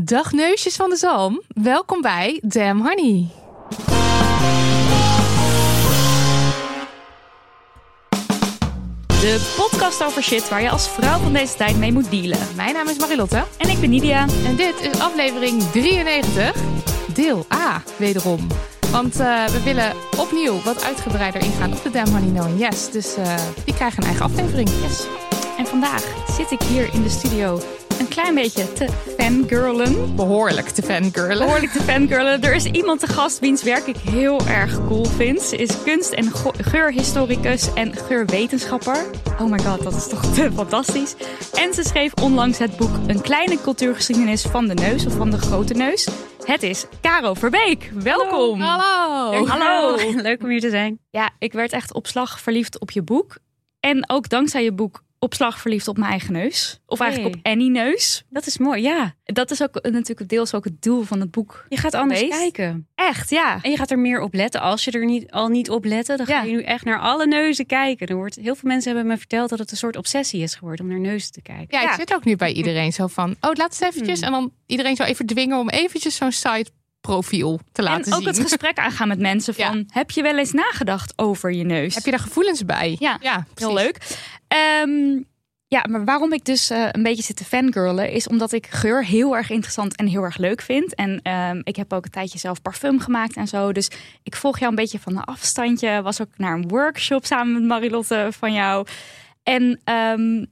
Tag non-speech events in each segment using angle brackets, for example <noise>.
Dag neusjes van de zalm. Welkom bij Damn Honey. De podcast over shit waar je als vrouw van deze tijd mee moet dealen. Mijn naam is Marilotte. En ik ben Nidia. En dit is aflevering 93, deel A wederom. Want eh, we willen opnieuw wat uitgebreider ingaan op de Damn Honey Knowing Yes. Dus eh, die krijgen een eigen aflevering. Yes. En vandaag zit ik hier in de studio een klein beetje te fangirlen. Behoorlijk te fangirlen. Behoorlijk te fangirlen. Er is iemand te gast wiens werk ik heel erg cool vind. Ze is kunst- en geurhistoricus en geurwetenschapper. Oh my god, dat is toch te <laughs> fantastisch. En ze schreef onlangs het boek Een kleine cultuurgeschiedenis van de neus of van de grote neus. Het is Caro Verbeek. Welkom. Hallo. Hallo. <laughs> Leuk om hier te zijn. Ja, ik werd echt op slag verliefd op je boek. En ook dankzij je boek op slag verliefd op mijn eigen neus. Of eigenlijk Hey. op Annie neus. Dat is mooi, ja. Dat is ook natuurlijk deels ook het doel van het boek. Je gaat anders Geweest. kijken. Echt, ja. En je gaat er meer op letten. Als je er niet, al niet op letten, dan ga Ja. je nu echt naar alle neuzen kijken. Er wordt, heel veel mensen hebben me verteld dat het een soort obsessie is geworden om naar neuzen te kijken. Ja. Ja, ik zit ook nu bij iedereen zo van, oh, laat eens eventjes. Hmm. En dan iedereen zo even dwingen om eventjes zo'n site profiel te laten En ook zien. het gesprek aangaan met mensen Ja. van... heb je wel eens nagedacht over je neus? Heb je daar gevoelens bij? Ja, ja Heel leuk. Ehm, ja, maar waarom ik dus eh, een beetje zit te fangirlen... is omdat ik geur heel erg interessant en heel erg leuk vind. En ehm, ik heb ook een tijdje zelf parfum gemaakt en zo. Dus ik volg jou een beetje van een afstandje. Was ook naar een workshop samen met Marilotte van jou. En ehm,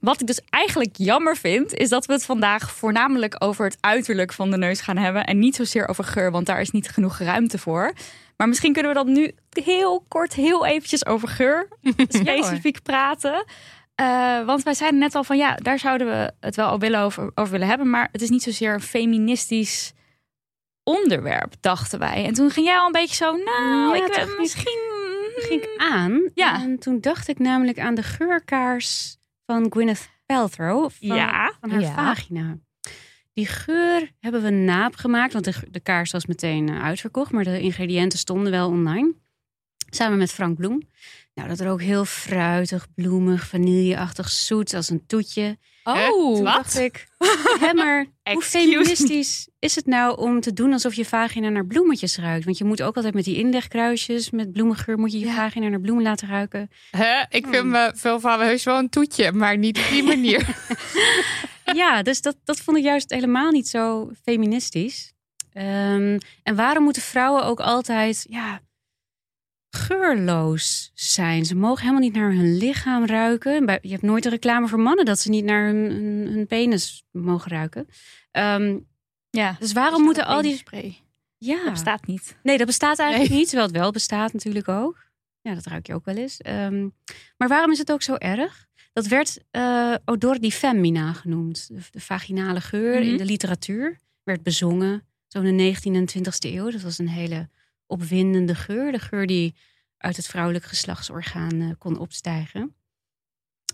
wat ik dus eigenlijk jammer vind... is dat we het vandaag voornamelijk over het uiterlijk van de neus gaan hebben... en niet zozeer over geur, want daar is niet genoeg ruimte voor... Maar misschien kunnen we dan nu heel kort, heel eventjes over geur <laughs> specifiek praten. Eh, want wij zeiden net al van ja, daar zouden we het wel al willen over, over willen hebben. Maar het is niet zozeer een feministisch onderwerp, dachten wij. En toen ging jij al een beetje zo, nou, Ja, ik misschien... ging ik aan. Ja. En toen dacht ik namelijk aan de geurkaars van Gwyneth Paltrow. Van, Ja. van haar Ja. vagina. Die geur hebben we naapgemaakt. Want de, de kaars was meteen eh, uitverkocht. Maar de ingrediënten stonden wel online. Samen met Frank Bloem. Nou, dat rook heel fruitig, bloemig, vanilleachtig, zoet als een toetje. Oh, Toen dacht ik, hè, maar <laughs> hoe feministisch is het nou om te doen alsof je vagina naar bloemetjes ruikt? Want je moet ook altijd met die inlegkruisjes, met bloemengeur, moet je je Ja. vagina naar bloemen laten ruiken. Hè? Ik vind me veel van heus wel een toetje, maar niet op die <laughs> manier. <laughs> ja, dus dat, dat vond ik juist helemaal niet zo feministisch. Ehm, en waarom moeten vrouwen ook altijd ja, geurloos zijn? Ze mogen helemaal niet naar hun lichaam ruiken. Je hebt nooit een reclame voor mannen dat ze niet naar hun, hun, hun penis mogen ruiken. Ehm, ja. dus waarom moeten al die... spray? Ja, Dat bestaat niet. Nee, dat bestaat eigenlijk niet. Terwijl het wel bestaat natuurlijk ook. Ja, dat ruik je ook wel eens. Ehm, maar waarom is het ook zo erg? Dat werd eh, odor di femmina genoemd. De, vaginale geur Mhm. in de literatuur. Werd bezongen zo in de 19e en 20e eeuw. Dat was een hele opwindende geur. De geur die uit het vrouwelijk geslachtsorgaan eh, kon opstijgen.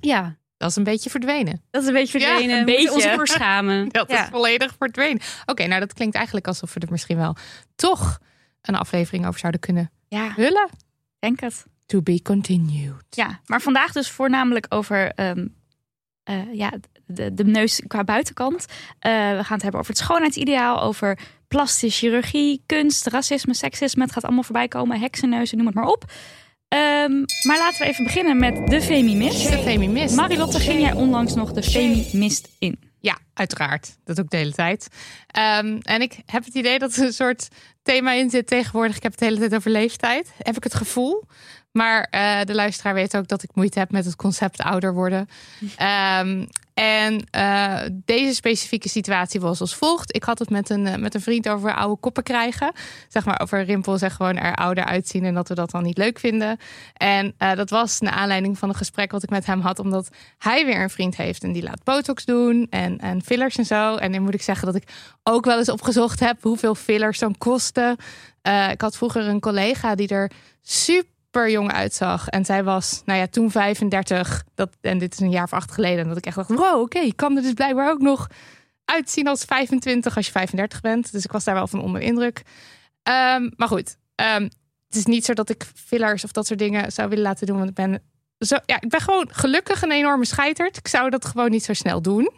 Ja, Dat is een beetje verdwenen. dat is een beetje Ja, verdwenen. een We moeten ons beetje. schamen. <laughs> Dat Ja. is volledig verdwenen. Oké, nou dat klinkt eigenlijk alsof we er misschien wel toch een aflevering over zouden kunnen Ja, willen. denk het. To be continued. Ja, maar vandaag dus voornamelijk over ehm, eh, ja, de, de neus qua buitenkant. Eh, we gaan het hebben over het schoonheidsideaal, over plastische chirurgie, kunst, racisme, seksisme. Het gaat allemaal voorbij komen, heksenneuzen, noem het maar op. Ehm, maar laten we even beginnen met de Femimist. De feminist. Marilotte, ging jij onlangs nog de Femimist in? Ja, uiteraard. Dat ook de hele tijd. Ehm, en ik heb het idee dat er een soort thema in zit tegenwoordig. Ik heb het de hele tijd over leeftijd. Heb ik het gevoel. Maar eh, de luisteraar weet ook dat ik moeite heb met het concept ouder worden. <laughs> Ehm, en eh, deze specifieke situatie was als volgt. Ik had het met een, eh, met een vriend over oude koppen krijgen. Zeg maar over rimpels en gewoon er ouder uitzien. En dat we dat dan niet leuk vinden. En dat was naar aanleiding van een gesprek wat ik met hem had. Omdat hij weer een vriend heeft en die laat botox doen. En, en fillers en zo. En dan moet ik zeggen dat ik ook wel eens opgezocht heb hoeveel fillers dan kosten. ik had vroeger een collega die er super super jong uitzag. En zij was, nou ja, toen 35. Dat, en dit is een jaar of acht geleden. Dat ik echt dacht, wow, oké, je kan er dus blijkbaar ook nog uitzien als 25 als je 35 bent. Dus ik was daar wel van onder indruk. Ehm, maar goed, um, het is niet zo dat ik fillers of dat soort dingen zou willen laten doen. Want ik ben, zo, ja, ik ben gewoon gelukkig een enorme scheiterd. Ik zou dat gewoon niet zo snel doen.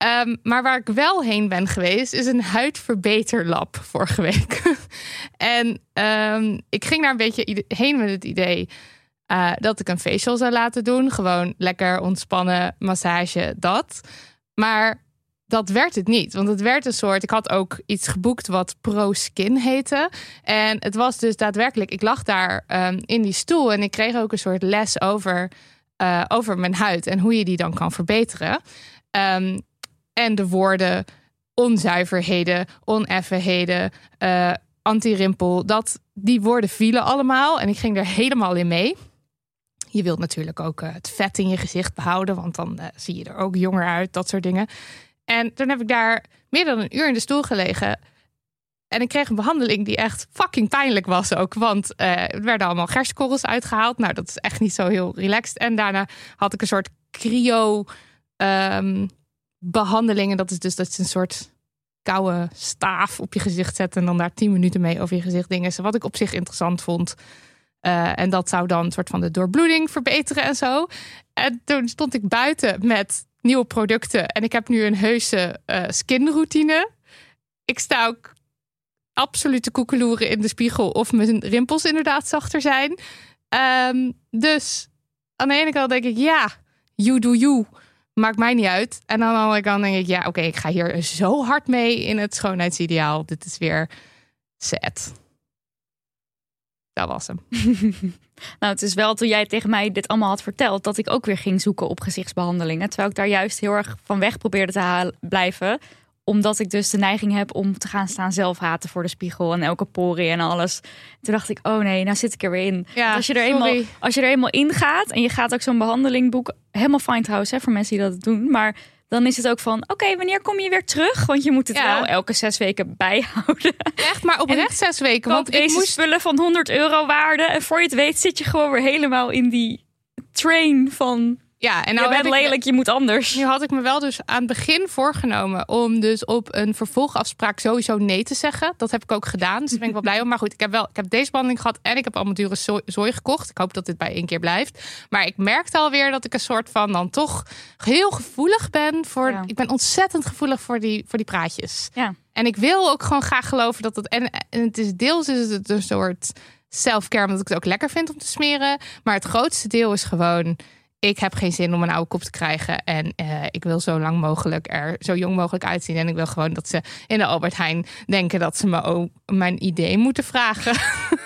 Ehm, maar waar ik wel heen ben geweest, is een huidverbeterlab vorige week. <laughs> en ehm, ik ging daar een beetje heen met het idee uh, dat ik een facial zou laten doen. Gewoon lekker ontspannen, massage, dat. Maar dat werd het niet. Want het werd een soort. Ik had ook iets geboekt wat Pro Skin heette. En het was dus daadwerkelijk. Ik lag daar um, in die stoel en ik kreeg ook een soort les over, uh, over mijn huid en hoe je die dan kan verbeteren. Um, en de woorden onzuiverheden, oneffenheden, uh, anti-rimpel, dat, die woorden vielen allemaal. En ik ging er helemaal in mee. Je wilt natuurlijk ook uh, het vet in je gezicht behouden, want dan uh, zie je er ook jonger uit, dat soort dingen. En toen heb ik daar meer dan een uur in de stoel gelegen. En ik kreeg een behandeling die echt fucking pijnlijk was ook. Want er werden allemaal gerstkorrels uitgehaald. Nou, dat is echt niet zo heel relaxed. En daarna had ik een soort cryo... Um, behandelingen. Dat is dus dat ze een soort koude staaf op je gezicht zetten en dan daar tien minuten mee over je gezicht dingen. Wat ik op zich interessant vond. Uh, en dat zou dan een soort van de doorbloeding verbeteren en zo. En toen stond ik buiten met nieuwe producten. En ik heb nu een heuse uh, skinroutine. Ik sta ook absoluut te koekeloeren in de spiegel of mijn rimpels inderdaad zachter zijn. Um, dus aan de ene kant denk ik, ja, you do you maakt mij niet uit. En aan de andere kant denk ik, ja, oké, ik ga hier zo hard mee in het schoonheidsideaal. Dit is weer set. Dat was hem. <laughs> nou, het is wel toen jij tegen mij dit allemaal had verteld, dat ik ook weer ging zoeken op gezichtsbehandelingen. Terwijl ik daar juist heel erg van weg probeerde te halen, blijven omdat ik dus de neiging heb om te gaan staan zelfhaten voor de spiegel en elke porie en alles. Toen dacht ik, oh nee, nou zit ik er weer in. Ja, als, je er eenmaal, als je er eenmaal in gaat en je gaat ook zo'n behandeling boeken, helemaal fine trouwens hè, voor mensen die dat doen, maar dan is het ook van, oké, wanneer kom je weer terug? Want je moet het wel elke zes weken bijhouden. Echt, maar oprecht zes weken. Want ik moest spullen van 100 euro waarde en voor je het weet zit je gewoon weer helemaal in die train van ja, en nou je bent lelijk, je moet anders. Nu had ik me wel dus aan het begin voorgenomen om dus op een vervolgafspraak sowieso nee te zeggen. Dat heb ik ook gedaan, dus daar ben ik wel blij om. Maar goed, ik heb wel ik heb deze behandeling gehad en ik heb allemaal dure zooi gekocht. Ik hoop dat dit bij één keer blijft. Maar ik merkte alweer dat ik een soort van dan toch heel gevoelig ben voor. Ik ben ontzettend gevoelig voor die, voor die praatjes. Ja. En ik wil ook gewoon graag geloven dat het. En, en het is deels is het een soort self-care, omdat ik het ook lekker vind om te smeren. Maar het grootste deel is gewoon ik heb geen zin om een oude kop te krijgen. En uh, ik wil zo lang mogelijk er zo jong mogelijk uitzien. En ik wil gewoon dat ze in de Albert Heijn denken dat ze me ook mijn idee moeten vragen.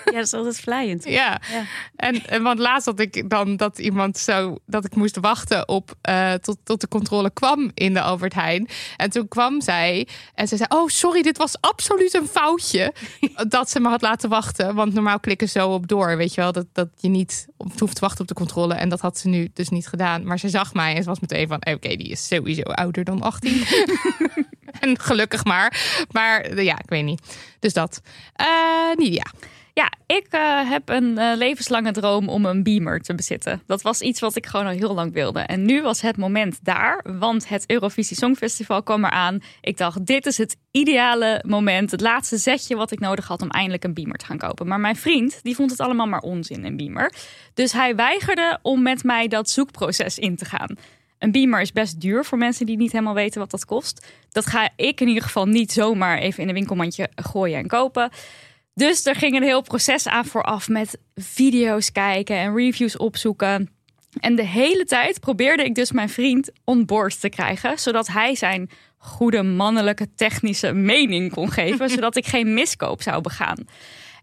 Ja, dat is altijd vlijend. <laughs> Ja. ja. En, en want laatst had ik dan dat iemand zo dat ik moest wachten op uh, tot, tot de controle kwam in de Albert Heijn. En toen kwam zij en ze zei: Oh, sorry, dit was absoluut een foutje. <laughs> dat ze me had laten wachten. Want normaal klikken zo op door. Weet je wel, dat, dat je niet hoeft te wachten op de controle. En dat had ze nu. Dus dus niet gedaan. Maar ze zag mij en ze was meteen van... oké, die is sowieso ouder dan 18. <laughs> en gelukkig maar. Maar ja, ik weet niet. Dus dat. Uh, Nidia. Ja, ik uh, heb een uh, levenslange droom om een beamer te bezitten. Dat was iets wat ik gewoon al heel lang wilde. En nu was het moment daar, want het Eurovisie Songfestival kwam eraan. Ik dacht, dit is het ideale moment, het laatste zetje wat ik nodig had om eindelijk een beamer te gaan kopen. Maar mijn vriend, die vond het allemaal maar onzin, een beamer. Dus hij weigerde om met mij dat zoekproces in te gaan. Een beamer is best duur voor mensen die niet helemaal weten wat dat kost. Dat ga ik in ieder geval niet zomaar even in een winkelmandje gooien en kopen. Dus er ging een heel proces aan vooraf met video's kijken en reviews opzoeken. En de hele tijd probeerde ik dus mijn vriend on board te krijgen, zodat hij zijn goede mannelijke technische mening kon geven, <laughs> zodat ik geen miskoop zou begaan.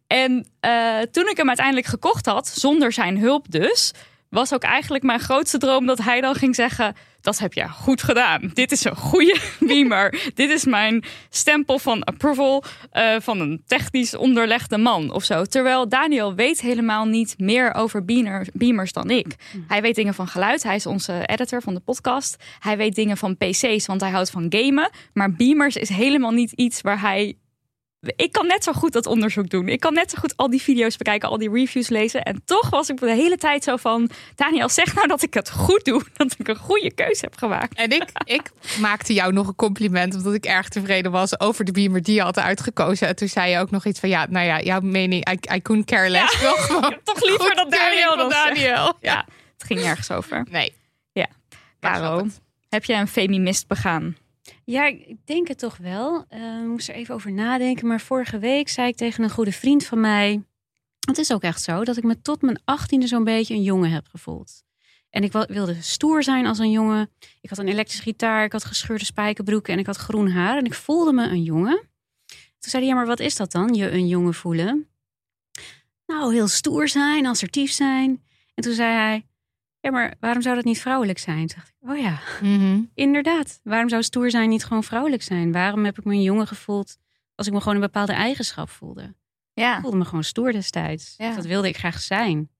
En eh, toen ik hem uiteindelijk gekocht had, zonder zijn hulp dus, was ook eigenlijk mijn grootste droom dat hij dan ging zeggen: Dat heb je goed gedaan. Dit is een goede <laughs> beamer. Dit is mijn stempel van approval eh, van een technisch onderlegde man of zo. Terwijl Daniel weet helemaal niet meer over beamer, beamers dan ik. Hij weet dingen van geluid. Hij is onze editor van de podcast. Hij weet dingen van PC's, want hij houdt van gamen. Maar beamers is helemaal niet iets waar hij ik kan net zo goed dat onderzoek doen. Ik kan net zo goed al die video's bekijken, al die reviews lezen. En toch was ik de hele tijd zo van... Daniel, zeg nou dat ik het goed doe. <laughs> Dat ik een goede keuze heb gemaakt. En ik, ik maakte jou nog een compliment... omdat ik erg tevreden was over de beamer die je had uitgekozen. En toen zei je ook nog iets van... ja, nou ja, jouw mening, I, I couldn't care less. Ja. <laughs> Toch liever dat Daniel zegt. Daniel. <laughs> Ja, het ging nergens over. Nee. Ja. Caro, heb jij een feminist begaan? Ja, ik denk het toch wel. Eh, Ik moest er even over nadenken. Maar vorige week zei ik tegen een goede vriend van mij... Het is ook echt zo dat ik me tot mijn achttiende zo'n beetje een jongen heb gevoeld. En ik wilde stoer zijn als een jongen. Ik had een elektrische gitaar, ik had gescheurde spijkerbroeken en ik had groen haar. En ik voelde me een jongen. Toen zei hij, ja, maar wat is dat dan, je een jongen voelen? Nou, heel stoer zijn, assertief zijn. En toen zei hij, ja, maar waarom zou dat niet vrouwelijk zijn? Toen dacht ik, oh ja, Mhm. Inderdaad. Waarom zou stoer zijn niet gewoon vrouwelijk zijn? Waarom heb ik me een jongen gevoeld als ik me gewoon een bepaalde eigenschap voelde? Ik Ja. voelde me gewoon stoer destijds. Ja. Dat wilde ik graag zijn.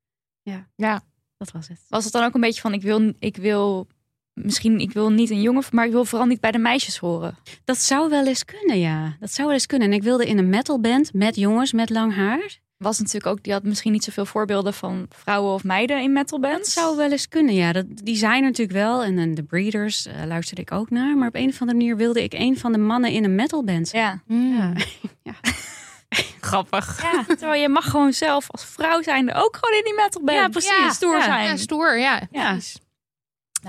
Ja, Ja. dat was het. Was het dan ook een beetje van, ik wil, ik wil misschien, ik wil niet een jongen, maar ik wil vooral niet bij de meisjes horen. Dat zou wel eens kunnen, ja. Dat zou wel eens kunnen. En ik wilde in een metalband met jongens met lang haar. Was natuurlijk ook, die had misschien niet zoveel voorbeelden van vrouwen of meiden in metalbands. Dat zou wel eens kunnen, ja. Dat, die zijn er natuurlijk wel. En, en de Breeders eh, luisterde ik ook naar. Maar op een of andere manier wilde ik een van de mannen in een metalband zijn. Ja. Mm. Ja. <laughs> <laughs> Grappig. ja, terwijl je mag gewoon zelf als vrouw zijnde ook gewoon in die metalband. Ja, precies. Ja, stoer Ja. zijn. Ja, stoer, ja. Ja. precies.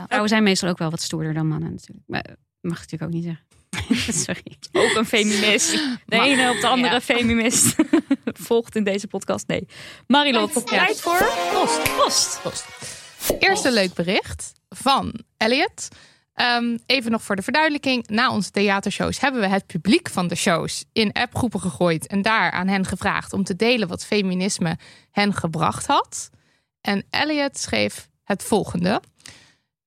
Vrouwen zijn meestal ook wel wat stoerder dan mannen natuurlijk. Maar mag ik natuurlijk ook niet zeggen. <laughs> Sorry. Ook een feminist. De Maar- ene op de andere Ja. feminist. <laughs> Volgt in deze podcast. Nee. Marilot, tijd voor post. Post. Post. Eerst een leuk bericht van Elliot. Ehm, even nog voor de verduidelijking. Na onze theatershows hebben we het publiek van de shows in appgroepen gegooid. En daar aan hen gevraagd om te delen wat feminisme hen gebracht had. En Elliot schreef het volgende.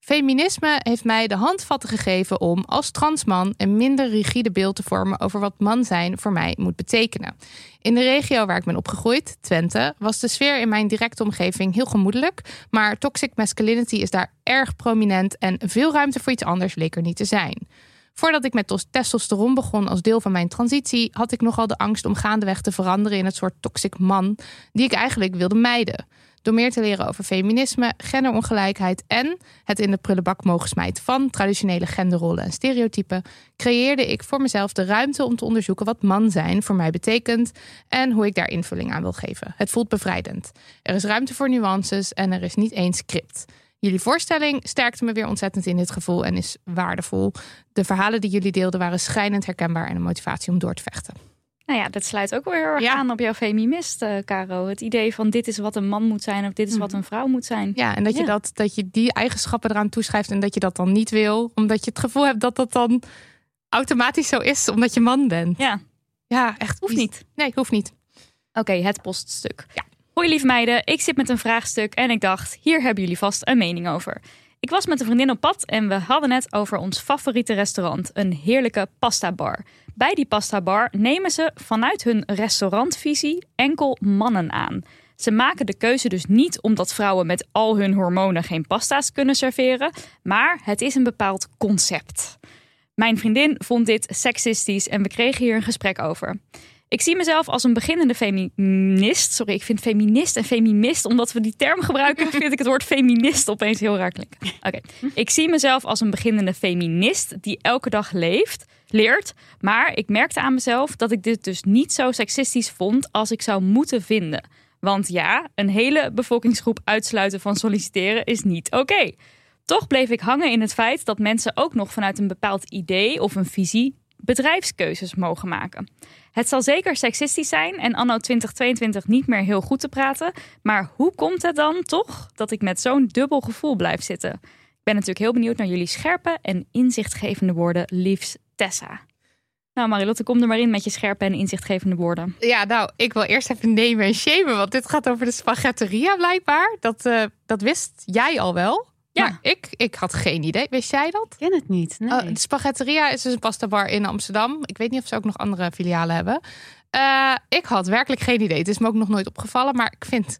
Feminisme heeft mij de handvatten gegeven om als transman een minder rigide beeld te vormen over wat man zijn voor mij moet betekenen. In de regio waar ik ben opgegroeid, Twente, was de sfeer in mijn directe omgeving heel gemoedelijk. Maar toxic masculinity is daar erg prominent en veel ruimte voor iets anders leek er niet te zijn. Voordat ik met tos- testosteron begon als deel van mijn transitie, had ik nogal de angst om gaandeweg te veranderen in het soort toxic man die ik eigenlijk wilde mijden. Door meer te leren over feminisme, genderongelijkheid en het in de prullenbak mogen smijten van traditionele genderrollen en stereotypen, creëerde ik voor mezelf de ruimte om te onderzoeken wat man zijn voor mij betekent en hoe ik daar invulling aan wil geven. Het voelt bevrijdend. Er is ruimte voor nuances en er is niet één script. Jullie voorstelling sterkte me weer ontzettend in dit gevoel en is waardevol. De verhalen die jullie deelden waren schrijnend herkenbaar en een motivatie om door te vechten. Nou ja, dat sluit ook wel heel erg Ja. aan op jouw feminist, eh, Caro. Het idee van dit is wat een man moet zijn of dit is wat een vrouw moet zijn. Ja, en dat je, Ja. dat, dat je die eigenschappen eraan toeschrijft en dat je dat dan niet wil, omdat je het gevoel hebt dat dat dan automatisch zo is, omdat je man bent. Ja, Ja, echt. hoeft niet. Nee, hoeft niet. Oké, het poststuk. Hoi lieve meiden, ik zit met een vraagstuk en ik dacht, hier hebben jullie vast een mening over. Ik was met een vriendin op pad en we hadden het over ons favoriete restaurant, een heerlijke pasta bar. Bij die pasta bar nemen ze vanuit hun restaurantvisie enkel mannen aan. Ze maken de keuze dus niet omdat vrouwen met al hun hormonen geen pasta's kunnen serveren, maar het is een bepaald concept. Mijn vriendin vond dit seksistisch en we kregen hier een gesprek over. Ik zie mezelf als een beginnende feminist. Sorry, ik vind feminist en feminist, omdat we die term gebruiken, vind ik het woord feminist opeens heel raar klinken. Oké, ik zie mezelf als een beginnende feminist die elke dag leeft, leert. Maar ik merkte aan mezelf dat ik dit dus niet zo seksistisch vond als ik zou moeten vinden. Want ja, een hele bevolkingsgroep uitsluiten van solliciteren is niet oké. Toch bleef ik hangen in het feit dat mensen ook nog vanuit een bepaald idee of een visie bedrijfskeuzes mogen maken. Het zal zeker seksistisch zijn en anno 2022 niet meer heel goed te praten. Maar hoe komt het dan toch dat ik met zo'n dubbel gevoel blijf zitten? Ik ben natuurlijk heel benieuwd naar jullie scherpe en inzichtgevende woorden, liefst Tessa. Nou, Marilotte, kom er maar in met je scherpe en inzichtgevende woorden. Ja, nou, ik wil eerst even nemen en shamen, want dit gaat over de spaghetteria blijkbaar. Dat, eh, dat wist jij al wel. Ja. Maar ik, ik had geen idee. Wist jij dat? Ik ken het niet. Nee. Oh, de Spaghetteria is dus een pasta bar in Amsterdam. Ik weet niet of ze ook nog andere filialen hebben. Eh, ik had werkelijk geen idee. Het is me ook nog nooit opgevallen. Maar ik vind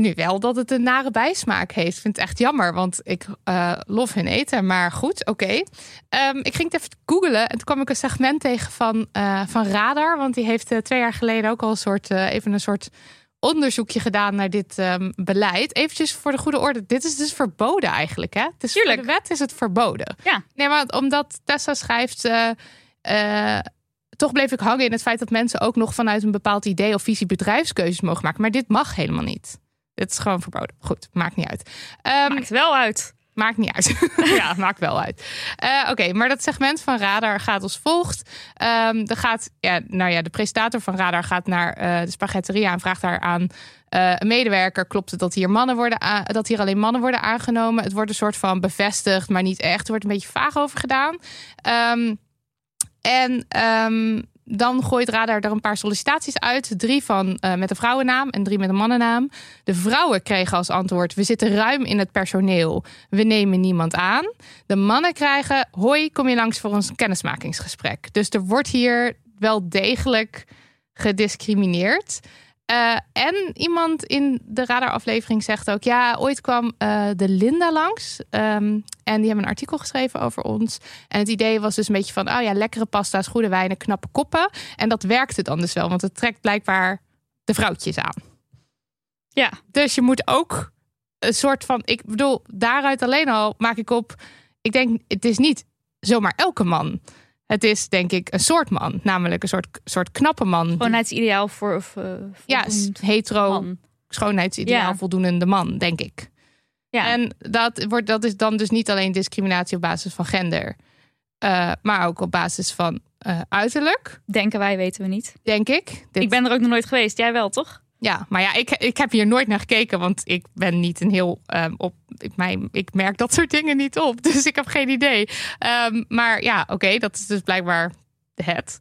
nu wel dat het een nare bijsmaak heeft. Ik vind het echt jammer, want ik eh lof hun eten. Maar goed, oké. Ehm, ik ging het even googlen en toen kwam ik een segment tegen van, eh, van Radar. Want die heeft eh, twee jaar geleden ook al een soort, even een soort onderzoekje gedaan naar dit ehm, beleid. Eventjes voor de goede orde. Dit is dus verboden eigenlijk, hè? Het is voor de wet is het verboden. Ja. Nee, maar omdat Tessa schrijft... toch bleef ik hangen in het feit dat mensen ook nog vanuit een bepaald idee of visie bedrijfskeuzes mogen maken. Maar dit mag helemaal niet. Dit is gewoon verboden. Goed, maakt niet uit. Ehm, Maakt wel uit. Maakt niet uit. <laughs> ja, maakt wel uit. Eh, Oké, maar dat segment van Radar gaat als volgt. Ehm er gaat, ja, nou ja, de presentator van Radar gaat naar eh, de spaghetteria en vraagt daar aan eh, een medewerker: klopt het dat hier mannen worden dat hier alleen mannen worden aangenomen? Het wordt een soort van bevestigd, maar niet echt. Er wordt een beetje vaag over gedaan. Ehm, en ehm, dan gooit Radar er een paar sollicitaties uit. Drie van eh, met een vrouwennaam en drie met een mannennaam. De vrouwen kregen als antwoord: We zitten ruim in het personeel. We nemen niemand aan. De mannen krijgen: Hoi, kom je langs voor ons kennismakingsgesprek. Dus er wordt hier wel degelijk gediscrimineerd. Eh, en iemand in de radaraflevering zegt ook: ja, ooit kwam eh, de Linda langs. ehm, en die hebben een artikel geschreven over ons. En het idee was dus een beetje van: oh ja, lekkere pasta's, goede wijnen, knappe koppen. En dat werkte dan dus wel, want het trekt blijkbaar de vrouwtjes aan. Ja. Dus je moet ook een soort van: ik bedoel, daaruit alleen al maak ik op. Ik denk, het is niet zomaar elke man. Het is denk ik een soort man, namelijk een soort, soort knappe man. Schoonheidsideaal voor... Of, eh, ja, hetero man. schoonheidsideaal Ja. voldoende man, denk ik. Ja. En dat, wordt, dat is dan dus niet alleen discriminatie op basis van gender, eh, maar ook op basis van eh, uiterlijk, Denken wij, weten we niet. denk ik. Dit- Ik ben er ook nog nooit geweest. Jij wel, toch? Ja, maar ja, ik, ik heb hier nooit naar gekeken, want ik ben niet een heel ehm, op. Ik, mijn, ik merk dat soort dingen niet op, <laughs> dus ik heb geen idee. Ehm, maar ja, oké, dat is dus blijkbaar het.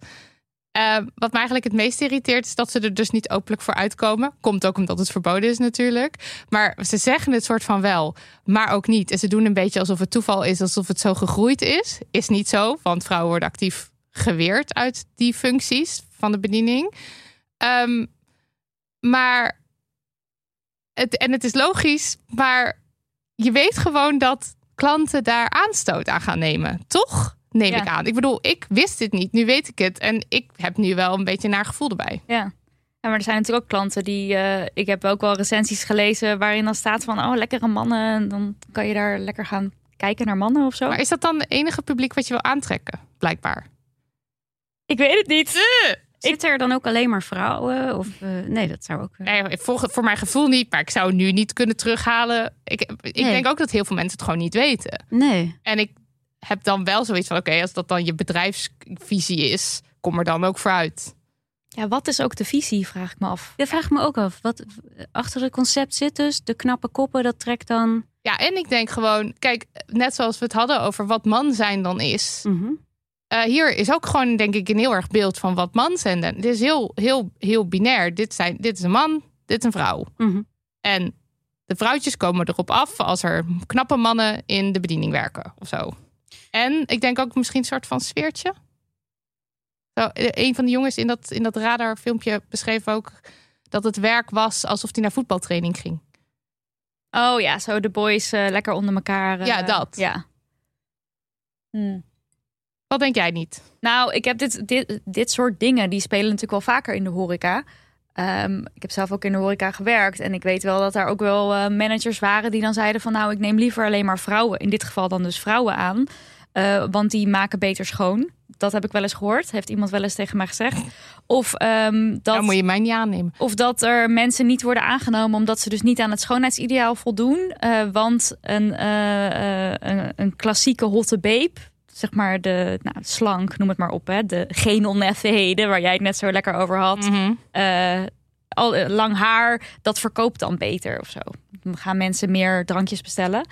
Ehm, wat me eigenlijk het meest irriteert is dat ze er dus niet openlijk voor uitkomen. Komt ook omdat het verboden is natuurlijk. Maar ze zeggen het soort van wel, maar ook niet. En ze doen een beetje alsof het toeval is, alsof het zo gegroeid is. Is niet zo, want vrouwen worden actief geweerd uit die functies van de bediening. Ehm, maar het, en het is logisch, maar je weet gewoon dat klanten daar aanstoot aan gaan nemen, toch? Neem Ja. ik aan. Ik bedoel, ik wist dit niet, nu weet ik het en ik heb nu wel een beetje naar gevoel erbij. Ja. Ja, maar er zijn natuurlijk ook klanten die... eh, ik heb ook wel recensies gelezen waarin dan staat van... Oh, lekkere mannen. En dan kan je daar lekker gaan kijken naar mannen of zo. Maar is dat dan het enige publiek wat je wil aantrekken? Blijkbaar. Ik weet het niet. Zitten er dan ook alleen maar vrouwen? Of, eh, nee, dat zou ook... eh, Nee, voor, voor mijn gevoel niet, maar ik zou nu niet kunnen terughalen. Ik, ik Nee. denk ook dat heel veel mensen het gewoon niet weten. nee. En ik heb dan wel zoiets van: oké, als dat dan je bedrijfsvisie is, kom er dan ook voor uit. Ja, wat is ook de visie, vraag ik me af. Dat vraag ik me ook af. Wat achter het concept zit dus, de knappe koppen, dat trekt dan... Ja, en ik denk gewoon, kijk, net zoals we het hadden over wat man zijn dan is. Mhm. Eh, hier is ook gewoon, denk ik, een heel erg beeld van wat man zijn. Het is heel, heel, heel binair. Dit, zijn, dit is een man, dit is een vrouw. Mhm. En de vrouwtjes komen erop af als er knappe mannen in de bediening werken of zo. En ik denk ook misschien een soort van sfeertje. Zo, eh, een van de jongens in dat, in dat radarfilmpje beschreef ook dat het werk was alsof hij naar voetbaltraining ging. Oh ja, zo de boys eh, lekker onder elkaar. Ja, dat. Ja. Hmm. Wat denk jij niet? Nou, ik heb dit, dit, dit soort dingen, die spelen natuurlijk wel vaker in de horeca. Ehm, ik heb zelf ook in de horeca gewerkt. En ik weet wel dat daar ook wel eh, managers waren die dan zeiden van... nou, ik neem liever alleen maar vrouwen. In dit geval dan dus vrouwen aan. eh, want die maken beter schoon. Dat heb ik wel eens gehoord. Heeft iemand wel eens tegen mij gezegd. Of, ehm, dat, Dan moet je mij niet aannemen. of dat er mensen niet worden aangenomen... omdat ze dus niet aan het schoonheidsideaal voldoen. Eh, want een, een, een klassieke hotte babe zeg maar de nou, slank, noem het maar op, hè, de geen onnetheden waar jij het net zo lekker over had. Mhm. Eh, al, eh, lang haar, dat verkoopt dan beter of zo. Dan gaan mensen meer drankjes bestellen.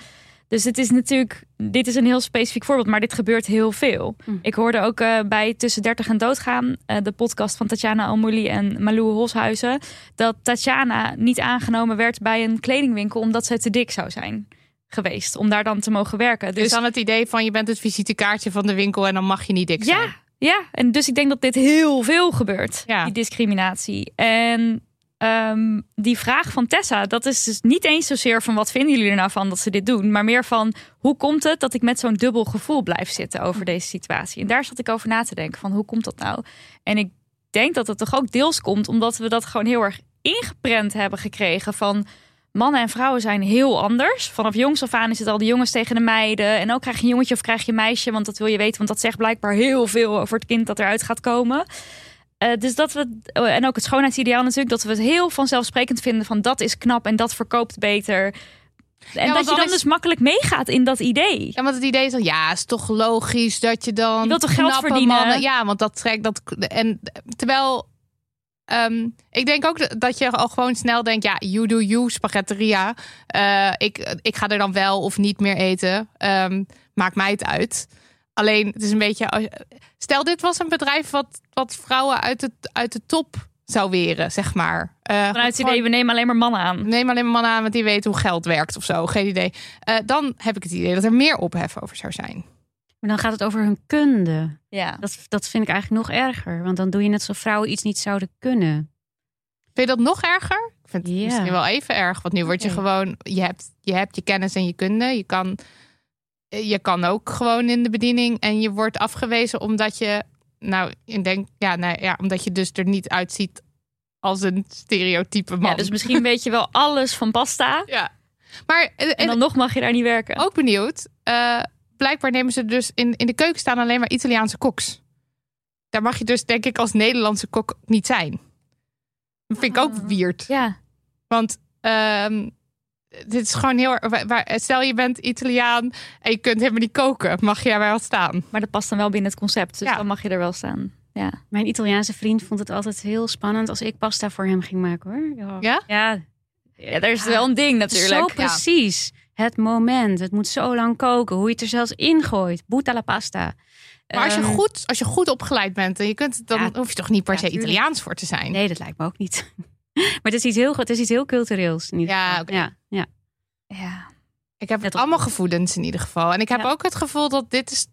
Dus het is natuurlijk, dit is een heel specifiek voorbeeld, maar dit gebeurt heel veel. Hm. Ik hoorde ook eh, bij Tussen 30 en Doodgaan, de podcast van Tatjana Almouli en Malou Holshuizen, dat Tatjana niet aangenomen werd bij een kledingwinkel omdat ze te dik zou zijn geweest. Om daar dan te mogen werken. Dus Dus dan het idee van je bent het visitekaartje van de winkel en dan mag je niet dik zijn. ja, ja, en dus ik denk dat dit heel veel gebeurt, Ja. die discriminatie. En ehm, die vraag van Tessa, dat is dus niet eens zozeer van wat vinden jullie er nou van dat ze dit doen, maar meer van hoe komt het dat ik met zo'n dubbel gevoel blijf zitten over deze situatie. En daar zat ik over na te denken van hoe komt dat nou? En ik denk dat het toch ook deels komt omdat we dat gewoon heel erg ingeprent hebben gekregen van mannen en vrouwen zijn heel anders. Vanaf jongs af aan is het al de jongens tegen de meiden. En ook krijg je een jongetje of krijg je een meisje. Want dat wil je weten. Want dat zegt blijkbaar heel veel over het kind dat eruit gaat komen. Eh, dus dat we, en ook het schoonheidsideaal natuurlijk, dat we het heel vanzelfsprekend vinden van dat is knap en dat verkoopt beter. En dat je dan is- dus makkelijk meegaat in dat idee. Ja, want het idee is dan, ja, is toch logisch dat je dan. Je wilt toch geld verdienen? mannen- ja, want dat trekt dat. En terwijl. Ehm, ik denk ook dat je al gewoon snel denkt, ja, you do you, spaghetteria. Eh, ik, ik ga er dan wel of niet meer eten. Ehm, maakt mij het uit. Alleen, het is een beetje. Stel, dit was een bedrijf wat, wat vrouwen uit, het, uit de top zou weren, zeg maar. Eh, Vanuit het gewoon- idee, we nemen alleen maar mannen aan. Neem alleen maar mannen aan, want die weten hoe geld werkt of zo. Geen idee. Eh, dan heb ik het idee dat er meer ophef over zou zijn. Maar dan gaat het over hun kunde. Ja. Dat, dat vind ik eigenlijk nog erger. Want dan doe je net alsof vrouwen iets niet zouden kunnen. Vind je dat nog erger? Ik vind het Ja. misschien wel even erg. Want nu word je gewoon... Je hebt, je hebt je kennis en je kunde. Je kan, je kan ook gewoon in de bediening. En je wordt afgewezen omdat je... Nou, ik denk... Ja, nou, ja, omdat je dus er niet uitziet als een stereotype man. Ja, dus misschien weet je wel <laughs> alles van pasta. Ja. Maar eh, En en dan nog mag je daar niet werken. ook benieuwd. eh, blijkbaar nemen ze dus in, in de keuken staan alleen maar Italiaanse koks. Daar mag je dus denk ik als Nederlandse kok niet zijn. Dat vind ik ook weird. Ja. Want ehm, dit is gewoon heel erg. waar- waar- Stel je bent Italiaan en je kunt helemaal niet koken. Mag je daar wel staan? Maar dat past dan wel binnen het concept. Dus Ja. dan mag je er wel staan. Ja. Mijn Italiaanse vriend vond het altijd heel spannend als ik pasta voor hem ging maken hoor. Ja? Ja, Ja, daar is wel een ding natuurlijk. zo Ja. precies. Het moment. Het moet zo lang koken. Hoe je het er zelfs ingooit. Butta la pasta. Maar als je, Ehm, goed, als je goed opgeleid bent en je kunt, het, dan Ja. hoef je toch niet per Ja, se tuurlijk. Italiaans voor te zijn. Nee, dat lijkt me ook niet. <laughs> Maar het is iets heel, het is iets heel cultureels. In ieder Ja, geval. oké. ja, ja. Ja. Ik heb Net op- allemaal gevoelens in ieder geval. En ik heb ook het gevoel dat dit is.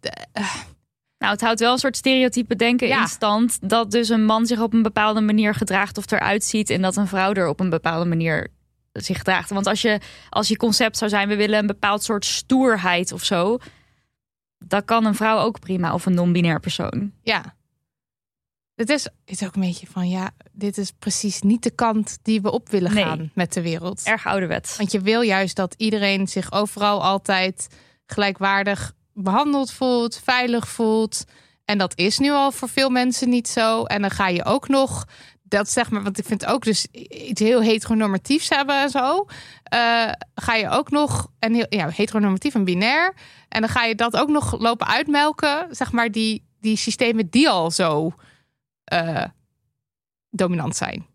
Nou, het houdt wel een soort stereotype denken Ja. in stand. Dat dus een man zich op een bepaalde manier gedraagt of eruit ziet. En dat een vrouw er op een bepaalde manier zich gedraagt. Want als je, als je concept zou zijn, we willen een bepaald soort stoerheid of zo. Dan kan een vrouw ook prima of een non-binair persoon. Ja. Het is, het is ook een beetje van ja, dit is precies niet de kant die we op willen Nee. gaan met de wereld. Erg ouderwets. Want je wil juist dat iedereen zich overal altijd gelijkwaardig behandeld voelt, veilig voelt. En dat is nu al voor veel mensen niet zo. En dan ga je ook nog, dat zeg maar, want ik vind ook dus iets heel heteronormatiefs hebben en zo. eh, ga je ook nog, en heel, ja, heteronormatief en binair. En dan ga je dat ook nog lopen uitmelken, zeg maar, die, die systemen die al zo eh, dominant zijn.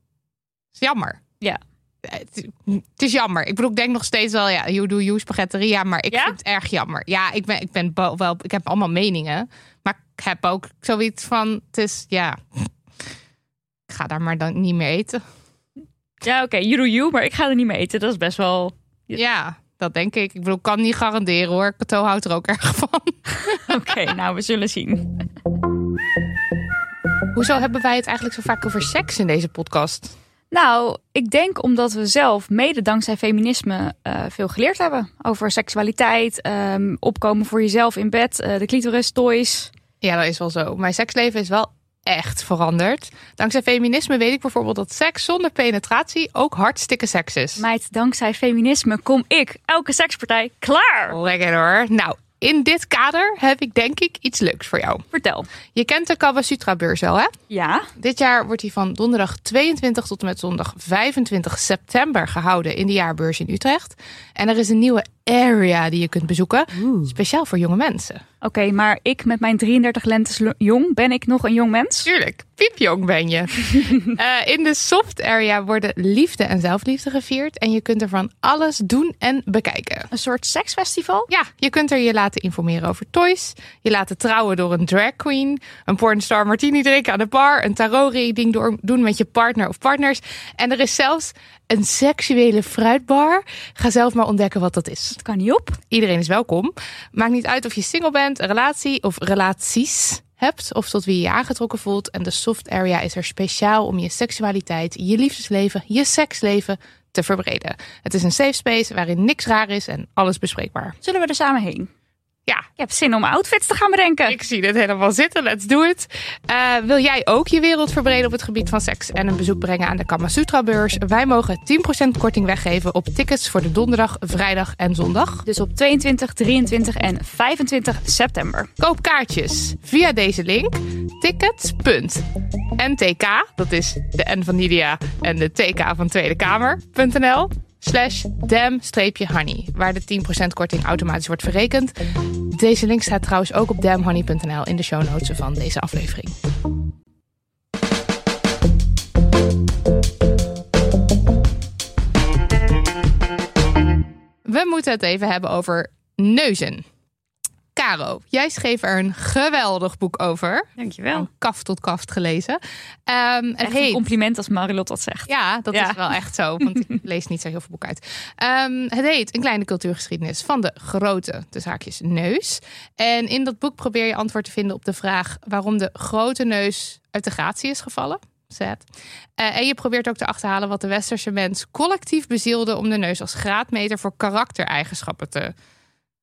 is jammer. Ja. Het, het is jammer. Ik bedoel, ik denk nog steeds wel, ja, you do you, spaghetteria. Maar ik Ja? vind het erg jammer. Ja, ik ben, ik ben wel, ik heb allemaal meningen. Maar ik heb ook zoiets van, het is, ja, daar maar dan niet meer eten. Ja, oké, you do you, maar ik ga er niet mee eten. Dat is best wel... Ja, dat denk ik. Ik bedoel, ik kan niet garanderen hoor. Cato houdt er ook erg van. <laughs> Oké, nou, we zullen zien. Hoezo hebben wij het eigenlijk zo vaak over seks in deze podcast? Nou, ik denk omdat we zelf, mede dankzij feminisme, eh, veel geleerd hebben. Over seksualiteit, ehm, opkomen voor jezelf in bed, eh, de clitoris, toys. Ja, dat is wel zo. Mijn seksleven is wel echt veranderd. Dankzij feminisme weet ik bijvoorbeeld dat seks zonder penetratie ook hartstikke seks is. Meid, dankzij feminisme kom ik elke sekspartij klaar. Lekker hoor. Nou, in dit kader heb ik denk ik iets leuks voor jou. Vertel. Je kent de Kava Sutra beurs wel, hè? Ja? Dit jaar wordt die van donderdag 22 tot en met zondag 25 september gehouden in de jaarbeurs in Utrecht. En er is een nieuwe Area die je kunt bezoeken. Speciaal voor jonge mensen. Oké, maar ik met mijn 33 lentes jong, ben ik nog een jong mens? Tuurlijk, piepjong ben je. <laughs> Eh, in de soft area worden liefde en zelfliefde gevierd. En je kunt er van alles doen en bekijken. Een soort seksfestival? Ja, je kunt er je laten informeren over toys. Je laten trouwen door een drag queen. Een pornstar martini drinken aan de bar. Een tarot reading doen met je partner of partners. En er is zelfs een seksuele fruitbar. Ga zelf maar ontdekken wat dat is. Dat kan niet op. Iedereen is welkom. Maakt niet uit of je single bent, een relatie of relaties hebt. Of tot wie je je aangetrokken voelt. En de soft area is er speciaal om je seksualiteit, je liefdesleven, je seksleven te verbreden. Het is een safe space waarin niks raar is en alles bespreekbaar. Zullen we er samen heen? Ja, Ik heb zin om outfits te gaan bedenken. ik zie dit helemaal zitten. Let's do it. Eh, wil jij ook je wereld verbreden op het gebied van seks en een bezoek brengen aan de Kamasutra beurs? Wij mogen 10% korting weggeven op tickets voor de donderdag, vrijdag en zondag. Dus op 22, 23 en 25 september. Koop kaartjes via deze link tickets.ntk, dat is de N van Nidia en de TK van Tweede Kamer.nl slash dam-honey, waar de 10% korting automatisch wordt verrekend. Deze link staat trouwens ook op damhoney.nl in de show notes van deze aflevering. We moeten het even hebben over neuzen. Caro, jij schreef er een geweldig boek over. Dankjewel. Van kaft tot kaft gelezen. Ehm het heet... een compliment als Marilot dat zegt. Ja, dat Ja. is wel echt zo. Want ik <laughs> lees niet zo heel veel boeken uit. Ehm, het heet Een kleine cultuurgeschiedenis van de grote, de zaakjes, neus. En in dat boek probeer je antwoord te vinden op de vraag... waarom de grote neus uit de gratie is gevallen. Sad. Eh, en je probeert ook te achterhalen wat de westerse mens collectief bezielde... om de neus als graadmeter voor karaktereigenschappen te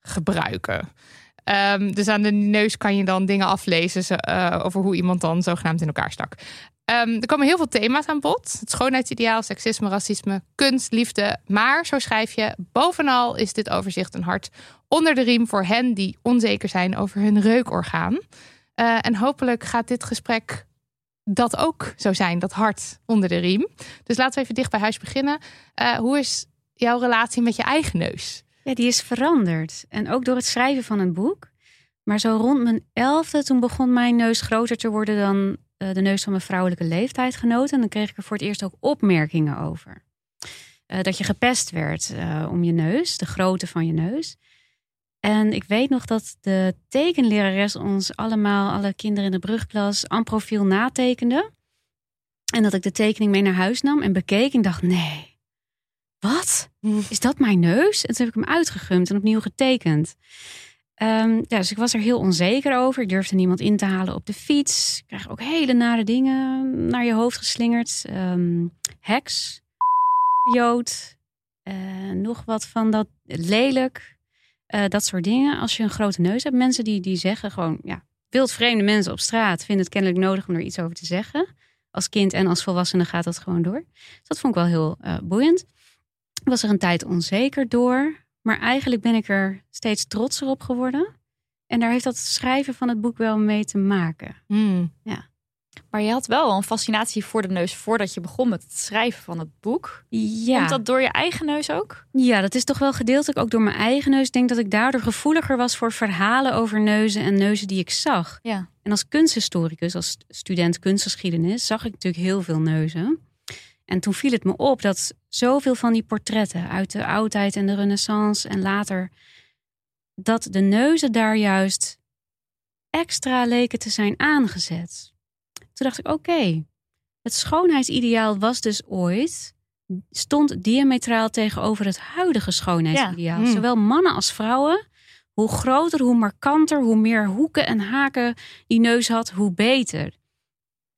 gebruiken. Ehm, dus aan de neus kan je dan dingen aflezen eh, over hoe iemand dan zogenaamd in elkaar stak. Ehm, er komen heel veel thema's aan bod. Het schoonheidsideaal, seksisme, racisme, kunst, liefde. Maar, zo schrijf je, bovenal is dit overzicht een hart onder de riem voor hen die onzeker zijn over hun reukorgaan. Eh, en hopelijk gaat dit gesprek dat ook zo zijn, dat hart onder de riem. Dus laten we even dicht bij huis beginnen. Eh, hoe is jouw relatie met je eigen neus? Ja, die is veranderd. En ook door het schrijven van een boek. Maar zo rond mijn elfde, toen begon mijn neus groter te worden dan eh, de neus van mijn vrouwelijke leeftijdgenoten. En dan kreeg ik er voor het eerst ook opmerkingen over. Eh, dat je gepest werd eh, om je neus, de grootte van je neus. En ik weet nog dat de tekenlerares ons allemaal, alle kinderen in de brugklas, aan profiel natekende. En dat ik de tekening mee naar huis nam en bekeek en dacht, nee, wat? Is dat mijn neus? En toen heb ik hem uitgegumd en opnieuw getekend. Ehm, ja, dus ik was er heel onzeker over. Ik durfde niemand in te halen op de fiets. Ik krijg ook hele nare dingen naar je hoofd geslingerd. Ehm, heks, jood, eh, nog wat van dat lelijk. Eh, dat soort dingen. Als je een grote neus hebt, mensen die, die zeggen gewoon, ja, wildvreemde mensen op straat vinden het kennelijk nodig om er iets over te zeggen. Als kind en als volwassene gaat dat gewoon door. Dus dat vond ik wel heel eh, boeiend. Was er een tijd onzeker door. Maar eigenlijk ben ik er steeds trotser op geworden. En daar heeft dat schrijven van het boek wel mee te maken. Hmm. Maar je had wel een fascinatie voor de neus voordat je begon met het schrijven van het boek. Ja. Komt dat door je eigen neus ook? ja, dat is toch wel gedeeltelijk ook door mijn eigen neus. Ik denk dat ik daardoor gevoeliger was voor verhalen over neuzen en neuzen die ik zag. Ja. En als kunsthistoricus, als student kunstgeschiedenis, zag ik natuurlijk heel veel neuzen. En toen viel het me op dat zoveel van die portretten uit de oudheid en de renaissance en later, dat de neuzen daar juist extra leken te zijn aangezet. Toen dacht ik, oké, het schoonheidsideaal was dus ooit, stond diametraal tegenover het huidige schoonheidsideaal. Ja. Mm. Zowel mannen als vrouwen. Hoe groter, hoe markanter, hoe meer hoeken en haken die neus had, hoe beter.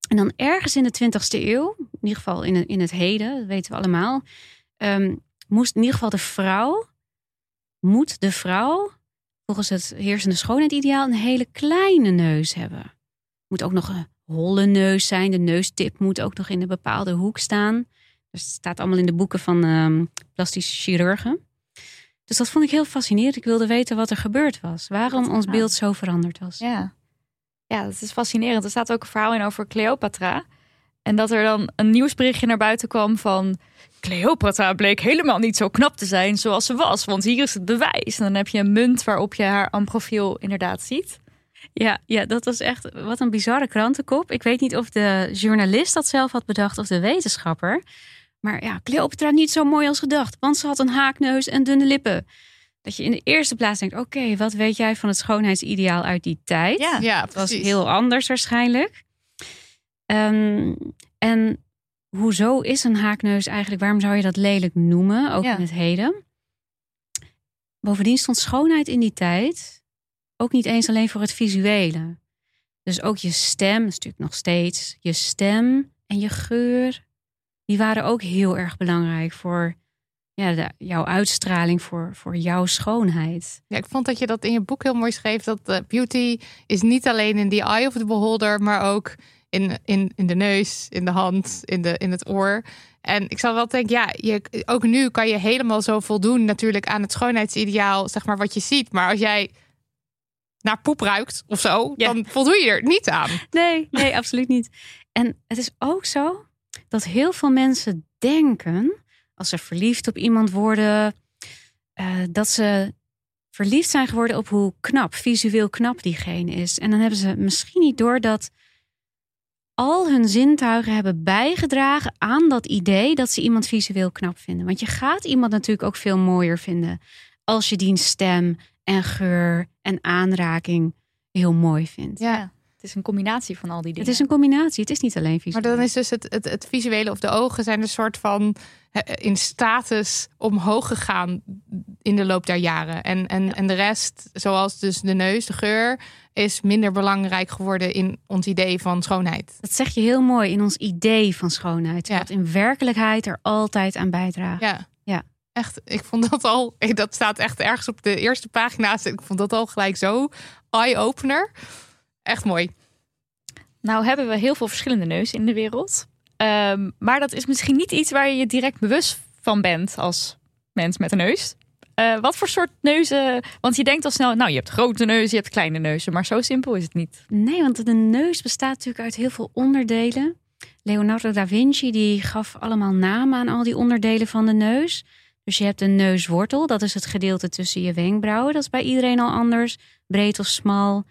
En dan ergens in de 20ste eeuw, in ieder geval in het, in het heden, dat weten we allemaal, ehm, moest in ieder geval de vrouw, moet de vrouw, volgens het heersende schoonheidsideaal, een hele kleine neus hebben. Moet ook nog een holle neus zijn. De neustip moet ook nog in een bepaalde hoek staan. Het staat allemaal in de boeken van ehm plastische chirurgen. Dus dat vond ik heel fascinerend. Ik wilde weten wat er gebeurd was. Waarom ons beeld zo veranderd was. Ja. Ja, dat is fascinerend. Er staat ook een verhaal in over Cleopatra. En dat er dan een nieuwsberichtje naar buiten kwam van... Cleopatra bleek helemaal niet zo knap te zijn zoals ze was. Want hier is het bewijs. En dan heb je een munt waarop je haar amprofiel inderdaad ziet. Ja, ja, dat was echt wat een bizarre krantenkop. Ik weet niet of de journalist dat zelf had bedacht of de wetenschapper. Maar ja, Cleopatra niet zo mooi als gedacht, want ze had een haakneus en dunne lippen. Dat je in de eerste plaats denkt: oké, wat weet jij van het schoonheidsideaal uit die tijd? Ja, Ja, Het was heel anders waarschijnlijk. Ehm, en hoezo is een haakneus eigenlijk? Waarom zou je dat lelijk noemen, ook Ja. in het heden? Bovendien stond schoonheid in die tijd ook niet eens alleen voor het visuele. Dus ook je stem, dat is natuurlijk nog steeds, je stem en je geur, die waren ook heel erg belangrijk voor ja, de- jouw uitstraling, voor, voor jouw schoonheid. Ja, ik vond dat je dat in je boek heel mooi schreef. Dat eh, beauty is niet alleen in the eye of the beholder, maar ook in, in, in de neus, in de hand, in, de, in het oor. En ik zal wel denken, ja, je, ook nu kan je helemaal zo voldoen natuurlijk aan het schoonheidsideaal, zeg maar, wat je ziet. Maar als jij naar poep ruikt of zo, Ja. dan voldoe je er niet aan. Nee, nee, absoluut niet. En het is ook zo dat heel veel mensen denken, als ze verliefd op iemand worden, eh, dat ze verliefd zijn geworden op hoe knap, visueel knap diegene is. En dan hebben ze misschien niet door dat al hun zintuigen hebben bijgedragen aan dat idee dat ze iemand visueel knap vinden. Want je gaat iemand natuurlijk ook veel mooier vinden als je die stem en geur en aanraking heel mooi vindt. Ja, Het is een combinatie van al die dingen. Het is een combinatie. Het is niet alleen visueel. maar dan is dus het, het, het visuele of de ogen zijn een soort van in status omhoog gegaan in de loop der jaren. En, en, en de rest, zoals dus de neus, de geur, is minder belangrijk geworden in ons idee van schoonheid. Dat zeg je heel mooi in ons idee van schoonheid. Ja. Wat in werkelijkheid er altijd aan bijdraagt. Ja. Ja. Echt, ik vond dat al, <laughs> dat staat echt ergens op de eerste pagina's. Ik vond dat al gelijk zo eye-opener. Echt mooi. Nou hebben we heel veel verschillende neuzen in de wereld. Ehm, maar dat is misschien niet iets waar je je direct bewust van bent als mens met een neus. Eh, wat voor soort neuzen? Want je denkt al snel, nou je hebt grote neuzen, je hebt kleine neuzen. Maar zo simpel is het niet. Nee, want de neus bestaat natuurlijk uit heel veel onderdelen. Leonardo da Vinci die gaf allemaal namen aan al die onderdelen van de neus. Dus je hebt een neuswortel, dat is het gedeelte tussen je wenkbrauwen. Dat is bij iedereen al anders, breed of smal.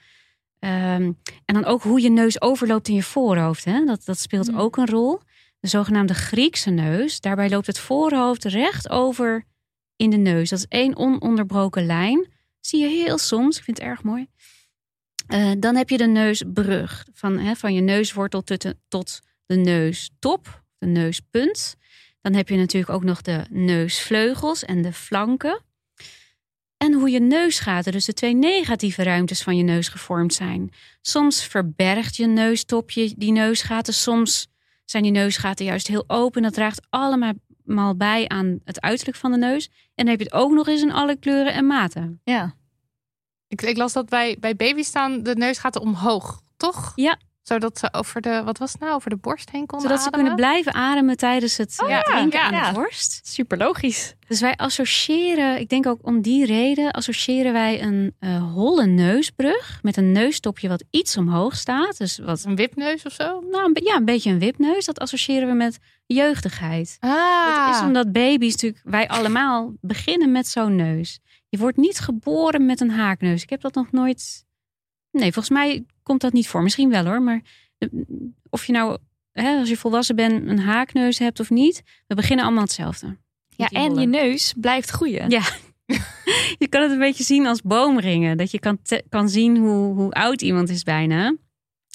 Ehm, en dan ook hoe je neus overloopt in je voorhoofd. Hè? Dat, dat speelt Hmm. ook een rol. De zogenaamde Griekse neus. Daarbij loopt het voorhoofd recht over in de neus. Dat is één ononderbroken lijn. Zie je heel soms. Ik vind het erg mooi. Eh, dan heb je de neusbrug. Van, hè, van je neuswortel tot, tot de neustop, de neuspunt. Dan heb je natuurlijk ook nog de neusvleugels en de flanken. En hoe je neusgaten, dus de twee negatieve ruimtes van je neus gevormd zijn. Soms verbergt je neustopje die neusgaten. Soms zijn die neusgaten juist heel open. Dat draagt allemaal bij aan het uiterlijk van de neus. En dan heb je het ook nog eens in alle kleuren en maten. Ja. Ik, ik las dat bij, bij baby's staan de neusgaten omhoog, toch? Ja. Zodat ze over de, wat was het nou, over de borst heen konden Zodat ze kunnen blijven ademen tijdens het Oh, ja, drinken ja, aan ja. de borst. Super logisch. Dus wij associëren, ik denk ook om die reden, associëren wij een eh, holle neusbrug met een neustopje wat iets omhoog staat. Dus wat, Een wipneus of zo? nou, een, ja, een beetje een wipneus. Dat associëren we met jeugdigheid. Ah, Dat is omdat baby's natuurlijk, wij allemaal beginnen met zo'n neus. Je wordt niet geboren met een haakneus. Ik heb dat nog nooit. Nee, volgens mij komt dat niet voor. Misschien wel hoor, maar eh, of je nou, hè, als je volwassen bent, een haakneus hebt of niet, we beginnen allemaal hetzelfde. Ja, en je neus blijft groeien. Ja. <laughs> Je kan het een beetje zien als boomringen. Dat je kan, te- kan zien hoe, hoe oud iemand is bijna.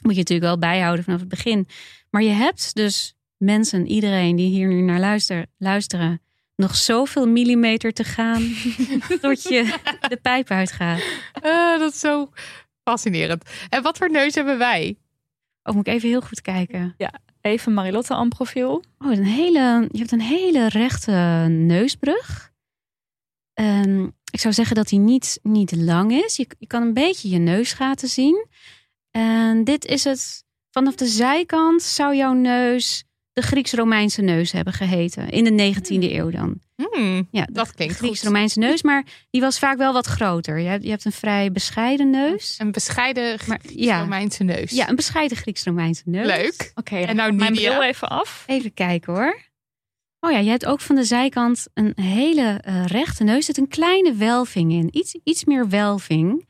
Moet je natuurlijk wel bijhouden vanaf het begin. Maar je hebt dus mensen, iedereen die hier nu naar luister, luisteren... nog zoveel millimeter te gaan <laughs> tot je de pijp uitgaat. Ah, dat is zo fascinerend. En wat voor neus hebben wij? Oh, moet ik even heel goed kijken. Even Marilotte aan profiel. Oh, een hele, je hebt een hele rechte neusbrug. Ehm, ik zou zeggen dat die niet, niet lang is. Je, je kan een beetje je neusgaten zien. En dit is het. Vanaf de zijkant zou jouw neus de Grieks-Romeinse neus hebben geheten. In de 19e eeuw dan. Hmm, Ja, dat klinkt. Grieks-Romeinse neus, maar die was vaak wel wat groter. Je hebt, je hebt een vrij bescheiden neus. Een bescheiden Maar ja, Romeinse neus. ja, een bescheiden Grieks-Romeinse neus. Leuk. Oké, En en nou mijn bril even af. Even kijken hoor. Oh ja, je hebt ook van de zijkant een hele eh, rechte neus. Er zit een kleine welving in. Iets, iets meer welving.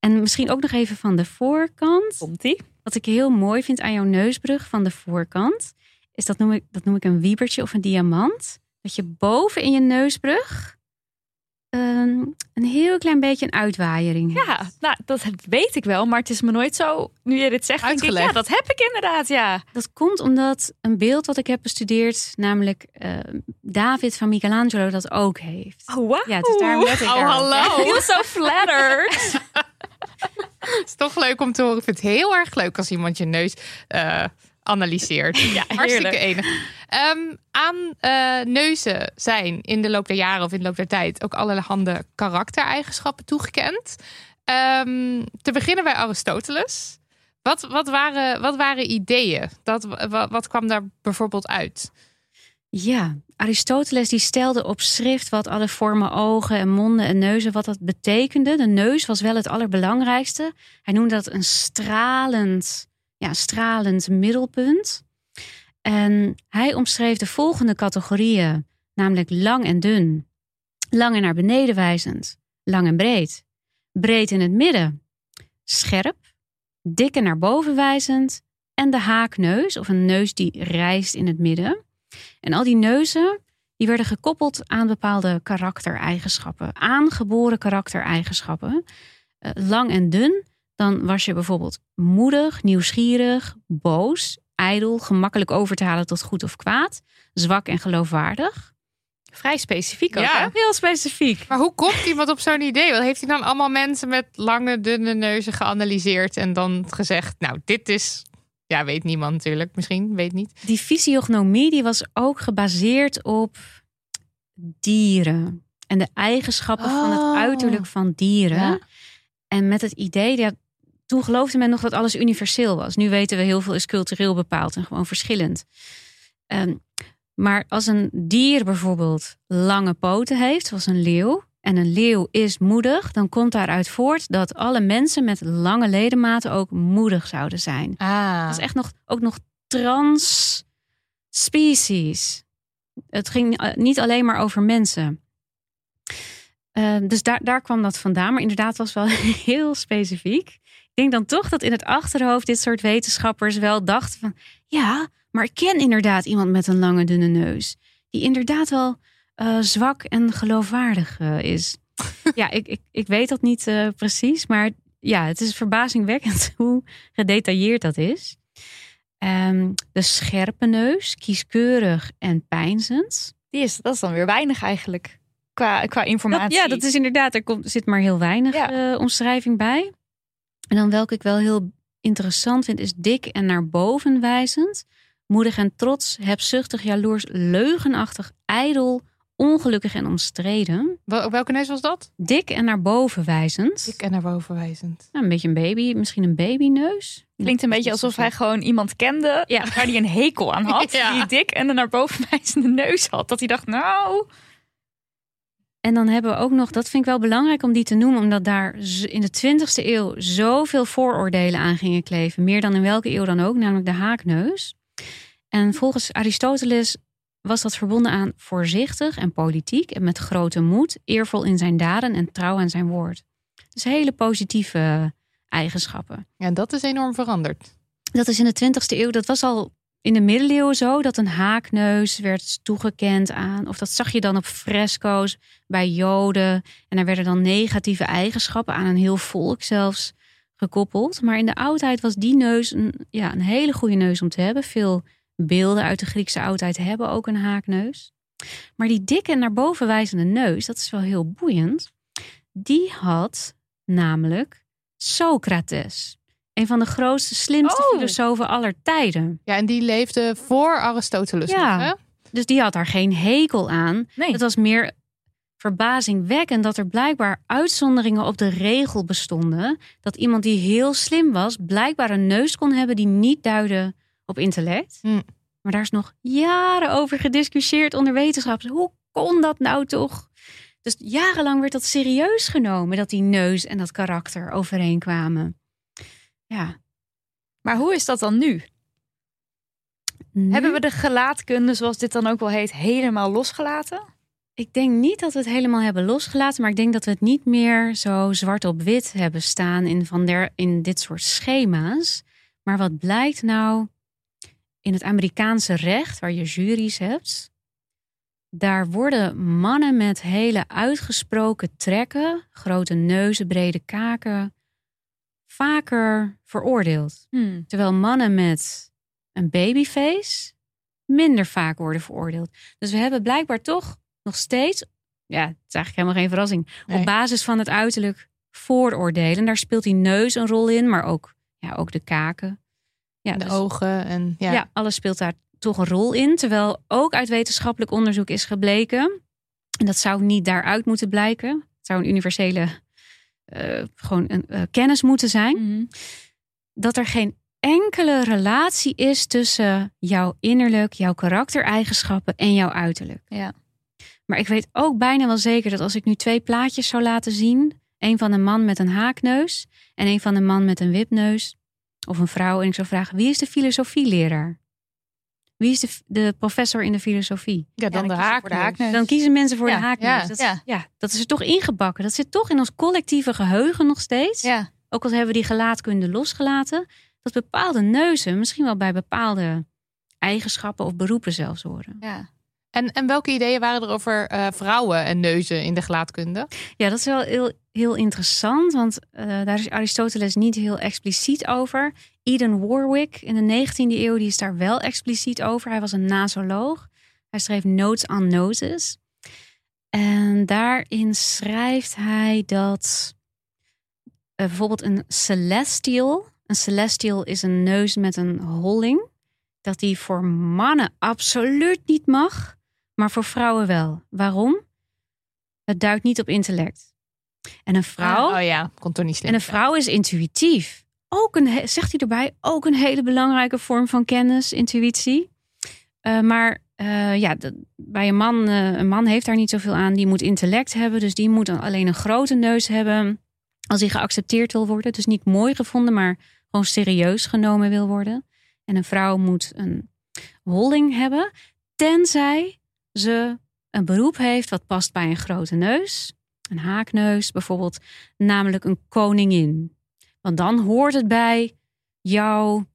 En misschien ook nog even van de voorkant. Komt-ie? Wat ik heel mooi vind aan jouw neusbrug van de voorkant, is dat noem ik, dat noem ik een wiebertje of een diamant. Dat je boven in je neusbrug ehm, een heel klein beetje een uitwaaiering hebt. Ja, nou, dat weet ik wel, maar het is me nooit zo, nu je dit zegt, denk ik, Uitgelegd. ja, dat heb ik inderdaad, ja. Dat komt omdat een beeld wat ik heb bestudeerd, namelijk eh, David van Michelangelo, dat ook heeft. Oh, wow. Ja, dus daarom let ik Oh, hallo. I feel so flattered. Het is toch leuk om te horen. Ik vind het heel erg leuk als iemand je neus eh, analyseert. Ja, Hartstikke enig. Ehm, aan eh, neuzen zijn in de loop der jaren of in de loop der tijd ook allerhande karaktereigenschappen toegekend. Ehm, te beginnen bij Aristoteles. Wat, wat, waren, wat waren ideeën? Dat, wat, wat kwam daar bijvoorbeeld uit? Ja, Aristoteles die stelde op schrift wat alle vormen ogen en monden en neuzen, wat dat betekende. De neus was wel het allerbelangrijkste. Hij noemde dat een stralend, ja, stralend middelpunt. En hij omschreef de volgende categorieën, namelijk lang en dun, lang en naar beneden wijzend, lang en breed, breed in het midden, scherp, dik en naar boven wijzend en de haakneus of een neus die rijst in het midden. En al die neuzen die werden gekoppeld aan bepaalde karaktereigenschappen, aangeboren karaktereigenschappen. Eh, lang en dun, dan was je bijvoorbeeld moedig, nieuwsgierig, boos, ijdel, gemakkelijk over te halen tot goed of kwaad, zwak en geloofwaardig. Vrij specifiek ook, Ja. hè? Heel specifiek. Maar hoe komt iemand op zo'n idee? Wat heeft hij dan allemaal mensen met lange, dunne neuzen geanalyseerd en dan gezegd: Nou, dit is. Ja, weet niemand natuurlijk. Misschien, weet niet. Die fysiognomie die was ook gebaseerd op dieren en de eigenschappen van het Oh. uiterlijk van dieren. Ja. En met het idee, ja, toen geloofde men nog dat alles universeel was. Nu weten we heel veel is cultureel bepaald en gewoon verschillend. Ehm, maar als een dier bijvoorbeeld lange poten heeft, zoals een leeuw, en een leeuw is moedig, dan komt daaruit voort dat alle mensen met lange ledematen ook moedig zouden zijn. Ah. Dat is echt nog, ook nog trans species. Het ging eh, niet alleen maar over mensen. Eh, dus daar, daar kwam dat vandaan. Maar inderdaad was wel <laughs> heel specifiek. Ik denk dan toch dat in het achterhoofd dit soort wetenschappers wel dachten van... Ja, maar ik ken inderdaad iemand met een lange dunne neus. Die inderdaad wel eh, zwak en geloofwaardig eh, is. <laughs> ja, ik, ik, ik weet dat niet eh, precies. Maar ja, het is verbazingwekkend <laughs> hoe gedetailleerd dat is. Ehm, de scherpe neus, kieskeurig en pijnzend. Die is, dat is dan weer weinig eigenlijk, qua, qua Dat, informatie. ja, dat is inderdaad, er komt, zit maar heel weinig Ja. omschrijving bij. En dan welke ik wel heel interessant vind, is dik en naar boven wijzend. Moedig en trots, hebzuchtig, jaloers, leugenachtig, ijdel, ongelukkig en omstreden. Wel- Welke neus was dat? Dik en naar boven wijzend. Ik en naar boven wijzend. Nou, een beetje een baby, misschien een babyneus. Klinkt een beetje alsof hij gewoon iemand kende Ja. waar hij een hekel aan had. <laughs> Ja. Die dik en een naar boven wijzende neus had. Dat hij dacht, nou... En dan hebben we ook nog, dat vind ik wel belangrijk om die te noemen, omdat daar in de 20e eeuw zoveel vooroordelen aan gingen kleven. Meer dan in welke eeuw dan ook, namelijk de haakneus. En volgens Aristoteles was dat verbonden aan voorzichtig en politiek en met grote moed, eervol in zijn daden en trouw aan zijn woord. Dus hele positieve eigenschappen. Ja, en dat is enorm veranderd. Dat is in de 20e eeuw, dat was al in de middeleeuwen zo, dat een haakneus werd toegekend aan, of dat zag je dan op fresco's bij Joden. En daar werden dan negatieve eigenschappen aan een heel volk zelfs gekoppeld. Maar in de oudheid was die neus een, ja, een hele goede neus om te hebben. Veel beelden uit de Griekse oudheid hebben ook een haakneus. Maar die dikke naar boven wijzende neus, dat is wel heel boeiend. Die had namelijk Socrates. Een van de grootste, slimste Oh. filosofen aller tijden. Ja, en die leefde voor Aristoteles Ja. nog, hè? Dus die had daar geen hekel aan. Nee. Het was meer verbazingwekkend dat er blijkbaar uitzonderingen op de regel bestonden. Dat iemand die heel slim was, blijkbaar een neus kon hebben die niet duidde op intellect. Hm. Maar daar is nog jaren over gediscussieerd onder wetenschappers. Hoe kon dat nou toch? Dus jarenlang werd dat serieus genomen dat die neus en dat karakter overeenkwamen. Ja. Maar hoe is dat dan nu? Nu- Hebben we de gelaatkunde, zoals dit dan ook wel heet, helemaal losgelaten? Ik denk niet dat we het helemaal hebben losgelaten, maar ik denk dat we het niet meer zo zwart op wit hebben staan in, van der, in dit soort schema's. Maar wat blijkt nou in het Amerikaanse recht, waar je juries hebt, daar worden mannen met hele uitgesproken trekken, grote neuzen, brede kaken, vaker veroordeeld. Hmm. Terwijl mannen met een babyface minder vaak worden veroordeeld. Dus we hebben blijkbaar toch nog steeds, ja, het is eigenlijk helemaal geen verrassing, Nee. op basis van het uiterlijk vooroordelen. Daar speelt die neus een rol in, maar ook, ja, ook de kaken. Ja, de dus- ogen en ja. ja. alles speelt daar toch een rol in. Terwijl ook uit wetenschappelijk onderzoek is gebleken, en dat zou niet daaruit moeten blijken, het zou een universele eh, gewoon een eh, kennis moeten zijn Mhm. dat er geen enkele relatie is tussen jouw innerlijk, jouw karaktereigenschappen en jouw uiterlijk. Ja. Maar ik weet ook bijna wel zeker dat als ik nu twee plaatjes zou laten zien, een van een man met een haakneus en een van een man met een wipneus, of een vrouw, en ik zou vragen: wie is de filosofieleraar? Wie is de, de professor in de filosofie? Ja, dan, Ja, de dan haak. haakneus. Dan kiezen mensen voor Ja, de haakneus. ja, dat, ja. ja, dat is er toch ingebakken. Dat zit toch in ons collectieve geheugen nog steeds Ja. ook al hebben we die gelaatkunde losgelaten, dat bepaalde neuzen misschien wel bij bepaalde eigenschappen of beroepen zelfs horen. ja. En, en welke ideeën waren er over eh, vrouwen en neuzen in de gelaatkunde? Ja, dat is wel heel, heel interessant, want eh, daar is Aristoteles niet heel expliciet over. Eden Warwick in de 19e eeuw die is daar wel expliciet over. Hij was een nasoloog. Hij schreef Notes on Noses. En daarin schrijft hij dat eh, bijvoorbeeld een celestial, een celestial is een neus met een holling, dat die voor mannen absoluut niet mag, maar voor vrouwen wel. Waarom? Het duidt niet op intellect. En een vrouw, Oh ja, kon toch niet slim. en een vrouw is intuïtief. Ook een, zegt hij erbij, ook een hele belangrijke vorm van kennis, intuïtie. Eh, maar eh, ja, bij een man, eh, een man heeft daar niet zoveel aan. Die moet intellect hebben, dus die moet alleen een grote neus hebben. Als hij geaccepteerd wil worden. Dus niet mooi gevonden, maar gewoon serieus genomen wil worden. En een vrouw moet een holling hebben. Tenzij ze een beroep heeft wat past bij een grote neus. Een haakneus bijvoorbeeld, namelijk een koningin. Want dan hoort het bij jouw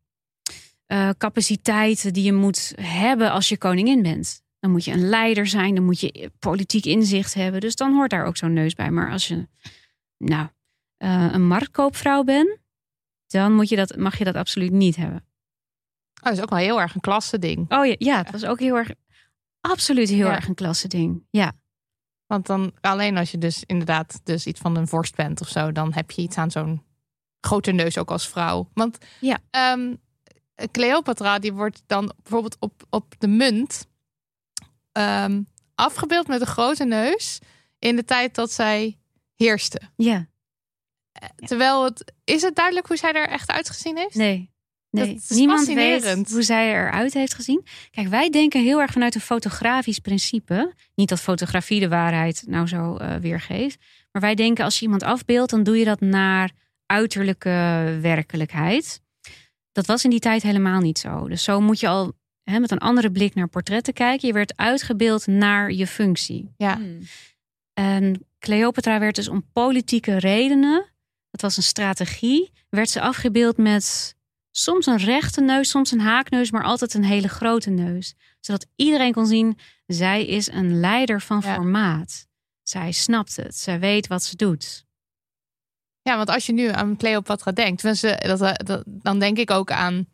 eh, capaciteiten die je moet hebben als je koningin bent. Dan moet je een leider zijn, dan moet je politiek inzicht hebben. Dus dan hoort daar ook zo'n neus bij. Maar als je nou, eh, een marktkoopvrouw bent, dan moet je dat, mag je dat absoluut niet hebben. Oh, dat is ook wel heel erg een klasse ding. Oh ja, ja het was ook heel erg, absoluut heel Ja. erg een klasse ding. Ja. Want dan alleen als je dus inderdaad dus iets van een vorst bent of zo, dan heb je iets aan zo'n grote neus ook als vrouw. Want Ja. ehm, Cleopatra die wordt dan bijvoorbeeld op, op de munt ehm, afgebeeld met een grote neus in de tijd dat zij heerste. Ja, Terwijl het is het duidelijk hoe zij er echt uitgezien heeft? nee. Nee, niemand weet hoe zij eruit heeft gezien. Kijk, wij denken heel erg vanuit een fotografisch principe. Niet dat fotografie de waarheid nou zo eh, weergeeft. Maar wij denken als je iemand afbeeldt, dan doe je dat naar uiterlijke werkelijkheid. Dat was in die tijd helemaal niet zo. Dus zo moet je al hè, met een andere blik naar portretten kijken. Je werd uitgebeeld naar je functie. Ja. Hmm. En Cleopatra werd dus om politieke redenen, dat was een strategie, werd ze afgebeeld met soms een rechte neus, soms een haakneus, maar altijd een hele grote neus. Zodat iedereen kon zien, zij is een leider van Ja. formaat. Zij snapt het, zij weet wat ze doet. Ja, want als je nu aan Cleopatra denkt, ze- dat, eh, dat, dan denk ik ook aan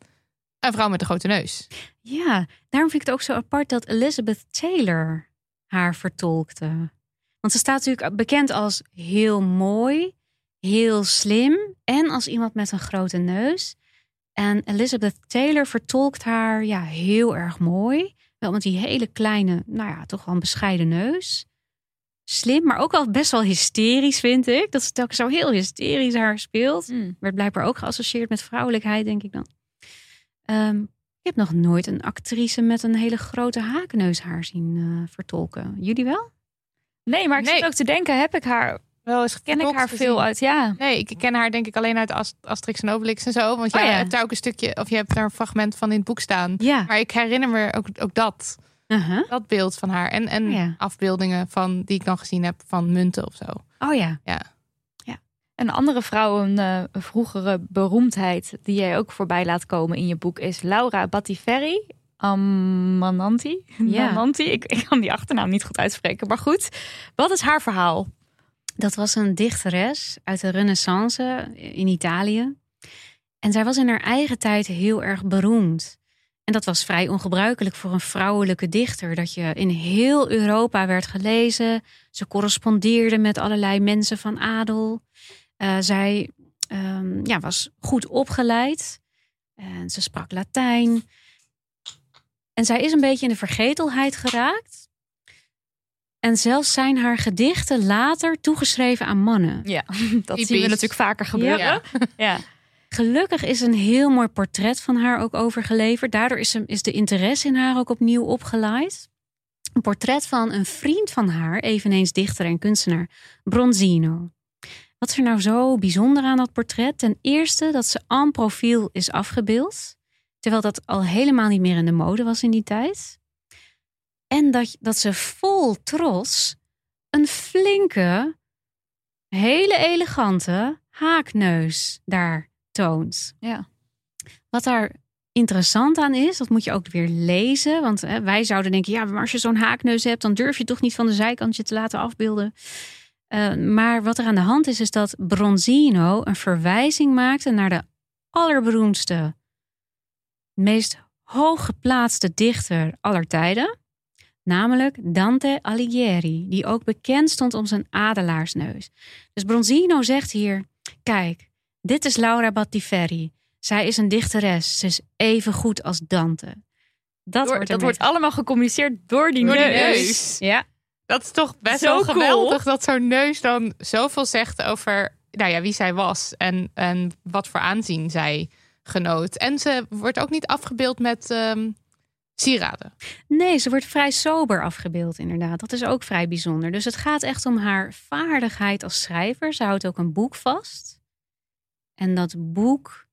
een vrouw met een grote neus. Ja, daarom vind ik het ook zo apart dat Elizabeth Taylor haar vertolkte. Want ze staat natuurlijk bekend als heel mooi, heel slim en als iemand met een grote neus. En Elizabeth Taylor vertolkt haar ja, heel erg mooi. Wel met die hele kleine, nou ja, toch wel een bescheiden neus. Slim, maar ook wel best wel hysterisch, vind ik. Dat ze telkens zo heel hysterisch haar speelt Hmm. werd blijkbaar ook geassocieerd met vrouwelijkheid, denk ik dan. Ehm, Ik heb nog nooit een actrice met een hele grote haakneus haar zien eh, vertolken. Jullie wel? Nee, maar ik Nee. zit ook te denken, heb ik haar, Wel eens ken ik haar gezien. veel uit? Ja. Nee, ik ken haar denk ik alleen uit Ast- Asterix en Obelix en zo. Want Oh, jij ja. hebt daar ook een stukje, of je hebt daar een fragment van in het boek staan. Ja. Maar ik herinner me ook, ook dat, Uh-huh. dat beeld van haar. En, en Ja. afbeeldingen van, die ik dan gezien heb van munten of zo. Oh ja. Een andere vrouw, een eh, vroegere beroemdheid die jij ook voorbij laat komen in je boek, is Laura Battiferri. Amananti. Ja. Amananti. Ik, ik kan die achternaam niet goed uitspreken, maar goed. Wat is haar verhaal? Dat was een dichteres uit de Renaissance in Italië. En zij was in haar eigen tijd heel erg beroemd. En dat was vrij ongebruikelijk voor een vrouwelijke dichter. Dat je in heel Europa werd gelezen. Ze correspondeerde met allerlei mensen van adel. Eh, zij ehm, ja, was goed opgeleid. En ze sprak Latijn. En zij is een beetje in de vergetelheid geraakt. En zelfs zijn haar gedichten later toegeschreven aan mannen. Ja, <laughs> dat zien we natuurlijk vaker gebeuren. Ja. <laughs> Ja. Gelukkig is een heel mooi portret van haar ook overgeleverd. Daardoor is, is de interesse in haar ook opnieuw opgeleid. Een portret van een vriend van haar, eveneens dichter en kunstenaar, Bronzino. Wat is er nou zo bijzonder aan dat portret? Ten eerste dat ze en profiel is afgebeeld, terwijl dat al helemaal niet meer in de mode was in die tijd. En dat, dat ze vol trots een flinke, hele elegante haakneus daar toont. Ja. Wat daar interessant aan is, dat moet je ook weer lezen. Want hè, wij zouden denken, ja, maar als je zo'n haakneus hebt, dan durf je toch niet van de zijkantje te laten afbeelden. Eh, maar wat er aan de hand is, is dat Bronzino een verwijzing maakte naar de allerberoemdste, meest hooggeplaatste dichter aller tijden. Namelijk Dante Alighieri, die ook bekend stond om zijn adelaarsneus. Dus Bronzino zegt hier: Kijk, dit is Laura Battiferri. Zij is een dichteres. Ze is even goed als Dante. Dat, Door- wordt, dat wordt allemaal gecommuniceerd door die Door die neus. Ja. Dat is toch best Zo wel cool. geweldig dat zo'n neus dan zoveel zegt over nou ja, wie zij was en, en wat voor aanzien zij genoot. En ze wordt ook niet afgebeeld met ehm, sieraden. Nee, ze wordt vrij sober afgebeeld, inderdaad. Dat is ook vrij bijzonder. Dus het gaat echt om haar vaardigheid als schrijver. Ze houdt ook een boek vast. En dat boek,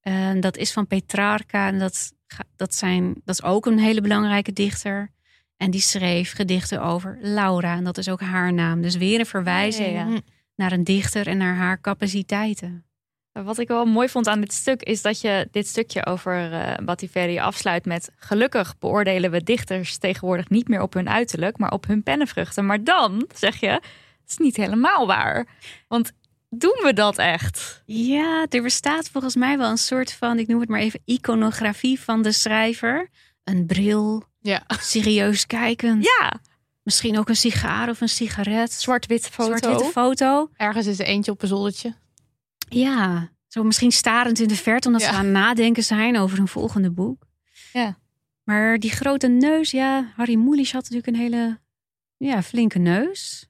eh, dat is van Petrarca. En dat, dat, zijn, dat is ook een hele belangrijke dichter. En die schreef gedichten over Laura. En dat is ook haar naam. Dus weer een verwijzing Ja, ja, ja. naar een dichter en naar haar capaciteiten. Wat ik wel mooi vond aan dit stuk is dat je dit stukje over eh Battiferri afsluit met gelukkig beoordelen we dichters tegenwoordig niet meer op hun uiterlijk, maar op hun pennenvruchten. Maar dan zeg je, het is niet helemaal waar. Want doen we dat echt? Ja, er bestaat volgens mij wel een soort van, ik noem het maar even, iconografie van de schrijver. Een bril, Ja. serieus kijkend. Ja, Misschien ook een sigaar of een sigaret. zwart-wit foto. Zwart-witte foto. Ergens is er eentje op een zoldertje. Ja, zo misschien starend in de verte, omdat Ja. ze aan het nadenken zijn over een volgende boek. Ja. Maar die grote neus, ja, Harry Mulisch had natuurlijk een hele ja, flinke neus.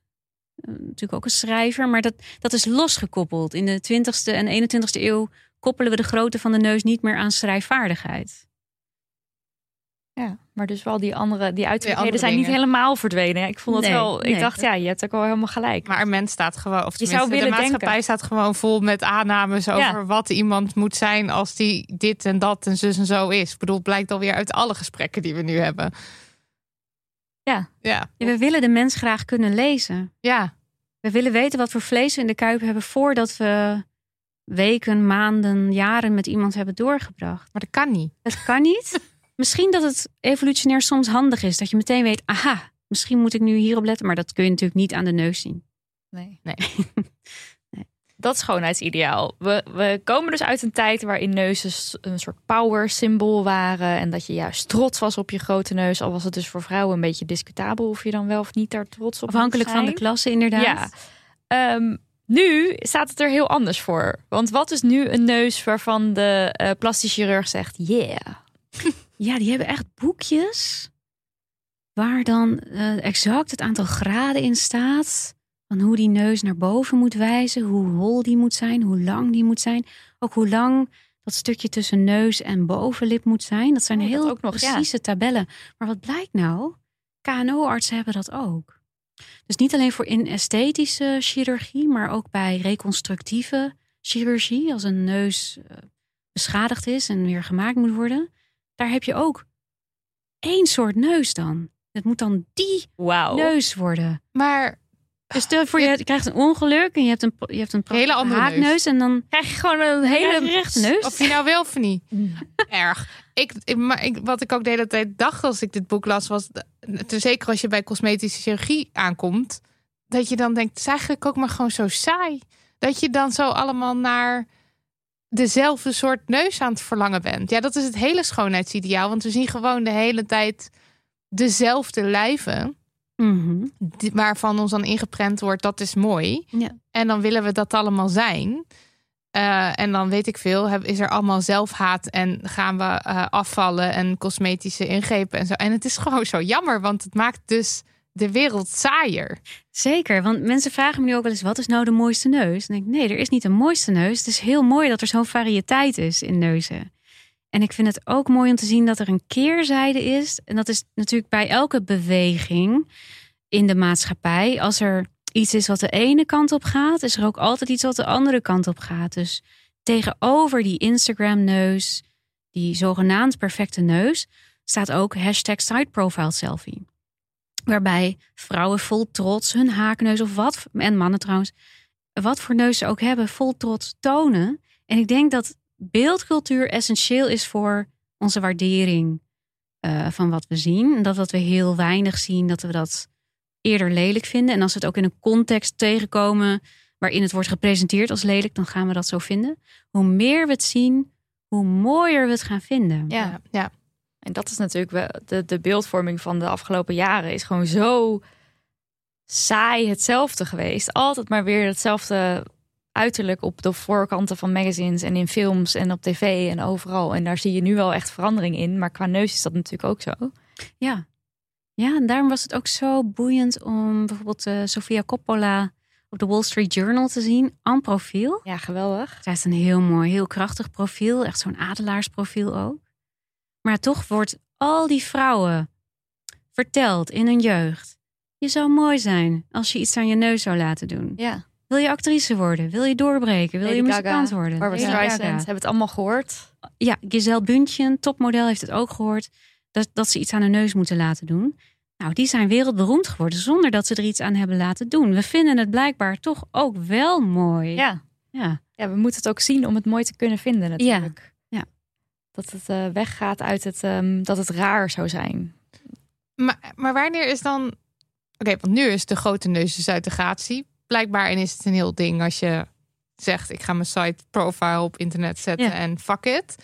Eh, natuurlijk ook een schrijver, maar dat, dat is losgekoppeld. In de 20ste en 21ste eeuw koppelen we de grootte van de neus niet meer aan schrijfvaardigheid. Ja, maar dus wel die andere, die andere zijn niet helemaal verdwenen. Ja, Ik vond het Nee, wel, ik nee. dacht ja, je hebt ook wel helemaal gelijk. Maar een mens staat gewoon, of Je zou tenminste, de willen maatschappij denken. staat gewoon vol met aannames over Ja. wat iemand moet zijn als die dit en dat en zus en zo is. Ik bedoel, het blijkt alweer uit alle gesprekken die we nu hebben. Ja. Ja. We willen de mens graag kunnen lezen. Ja. We willen weten wat voor vlees we in de kuip hebben voordat we weken, maanden, jaren met iemand hebben doorgebracht. Maar dat kan niet. Dat kan niet. <laughs> Misschien dat het evolutionair soms handig is dat je meteen weet, aha, misschien moet ik nu hierop letten, maar dat kun je natuurlijk niet aan de neus zien. Nee. <laughs> Nee. Dat schoonheidsideaal. We, we komen dus uit een tijd waarin neuzen een soort power symbool waren. En dat je juist trots was op je grote neus. Al was het dus voor vrouwen een beetje discutabel of je dan wel of niet daar trots op Afhankelijk van de klasse inderdaad. Ja. Ehm, nu staat het er heel anders voor. Want wat is nu een neus waarvan de eh plastisch chirurg zegt: yeah. <laughs> Ja, die hebben echt boekjes waar dan eh, exact het aantal graden in staat. Van hoe die neus naar boven moet wijzen, hoe hol die moet zijn, hoe lang die moet zijn. Ook hoe lang dat stukje tussen neus en bovenlip moet zijn. Dat zijn Oh, heel ook nog, ja. precieze tabellen. Maar wat blijkt nou? KNO-artsen hebben dat ook. Dus niet alleen voor in esthetische chirurgie, maar ook bij reconstructieve chirurgie, als een neus eh, beschadigd is en weer gemaakt moet worden. Daar heb je ook één soort neus dan. Het moet dan die Wauw. neus worden. Maar Dus stel voor je, krijgt een ongeluk en je hebt een, je hebt een Hele andere neus. haakneus en dan Krijg je gewoon een hele rechte neus. of je nou wil of niet. <laughs> Erg. Ik, ik, maar ik, wat ik ook de hele tijd dacht als ik dit boek las, was... Zeker als je bij cosmetische chirurgie aankomt... dat je dan denkt, het is eigenlijk ook maar gewoon zo saai. Dat je dan zo allemaal naar dezelfde soort neus aan het verlangen bent. Ja, dat is het hele schoonheidsideaal. Want we zien gewoon de hele tijd dezelfde lijven... Mhm. die- waarvan ons dan ingeprent wordt, dat is mooi. Ja. En dan willen we dat allemaal zijn. Eh, en dan weet ik veel, heb- is er allemaal zelfhaat en gaan we eh, afvallen en cosmetische ingrepen en zo. En het is gewoon zo jammer, want het maakt dus de wereld saaier. Zeker, want mensen vragen me nu ook wel eens: wat is nou de mooiste neus? Denk ik: nee, er is niet een mooiste neus. Het is heel mooi dat er zo'n variëteit is in neuzen. En ik vind het ook mooi om te zien dat er een keerzijde is. En dat is natuurlijk bij elke beweging in de maatschappij. Als er iets is wat de ene kant op gaat, is er ook altijd iets wat de andere kant op gaat. Dus tegenover die Instagram-neus, die zogenaamd perfecte neus, staat ook hashtag side profile selfie. Waarbij vrouwen vol trots hun haakneus of wat, en mannen trouwens, wat voor neus ze ook hebben, vol trots tonen. En ik denk dat beeldcultuur essentieel is voor onze waardering eh, van wat we zien. En dat wat we heel weinig zien, dat we dat eerder lelijk vinden. En als we het ook in een context tegenkomen waarin het wordt gepresenteerd als lelijk, dan gaan we dat zo vinden. Hoe meer we het zien, hoe mooier we het gaan vinden. Ja. ja. En dat is natuurlijk wel de, de beeldvorming van de afgelopen jaren is gewoon zo saai hetzelfde geweest. Altijd maar weer hetzelfde uiterlijk op de voorkanten van magazines en in films en op tv en overal. En daar zie je nu wel echt verandering in. Maar qua neus is dat natuurlijk ook zo. Ja. Ja, en daarom was het ook zo boeiend om bijvoorbeeld eh, Sofia Coppola op de Wall Street Journal te zien. Aan profiel. Ja, geweldig. Zij heeft een heel mooi, heel krachtig profiel. Echt zo'n adelaarsprofiel ook. Maar toch wordt al die vrouwen verteld in hun jeugd. Je zou mooi zijn als je iets aan je neus zou laten doen. Ja. Wil je actrice worden? Wil je doorbreken? Wil Lady je Gaga, muzikant worden? Barbara Streisand, Gaga. hebben het allemaal gehoord. Ja, Giselle Bündchen, topmodel, heeft het ook gehoord. Dat, dat ze iets aan hun neus moeten laten doen. Nou, die zijn wereldberoemd geworden zonder dat ze er iets aan hebben laten doen. We vinden het blijkbaar toch ook wel mooi. Ja. Ja. ja, we moeten het ook zien om het mooi te kunnen vinden natuurlijk. Ja. Dat het eh, weggaat uit het, ehm, dat het raar zou zijn. Maar, maar wanneer is dan... Oké, want nu is de grote neus dus uit de gratie. Blijkbaar is het een heel ding als je zegt... ik ga mijn site profile op internet zetten Ja. en fuck it.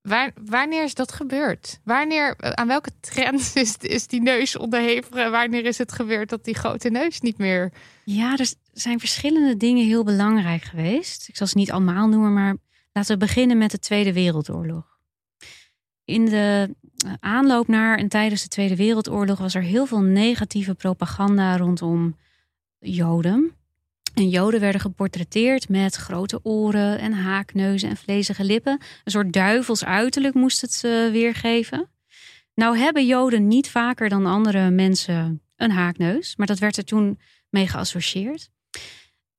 Waar, wanneer is dat gebeurd? Wanneer, aan welke trend is, is die neus onderhevig? Wanneer is het gebeurd dat die grote neus niet meer... Ja, er zijn verschillende dingen heel belangrijk geweest. Ik zal ze niet allemaal noemen, maar laten we beginnen met de Tweede Wereldoorlog. In de eh, aanloop naar en tijdens de Tweede Wereldoorlog was er heel veel negatieve propaganda rondom Joden. En Joden werden geportretteerd met grote oren en haakneuzen en vlezige lippen. Een soort duivels uiterlijk moest het eh, weergeven. Nou hebben Joden niet vaker dan andere mensen een haakneus, maar dat werd er toen mee geassocieerd.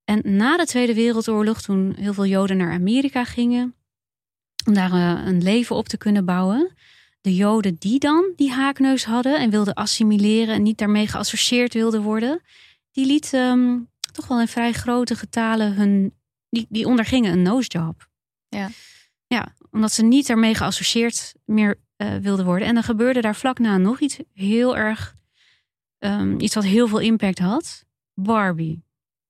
En na de Tweede Wereldoorlog, toen heel veel Joden naar Amerika gingen, om daar eh, een leven op te kunnen bouwen. De Joden die dan die haakneus hadden en wilden assimileren en niet daarmee geassocieerd wilden worden, die lieten ehm, toch wel in vrij grote getalen hun, die, die ondergingen een nosejob. Ja. Ja, omdat ze niet daarmee geassocieerd meer eh, wilden worden. En dan gebeurde daar vlak na nog iets heel erg, ehm, iets wat heel veel impact had. Barbie.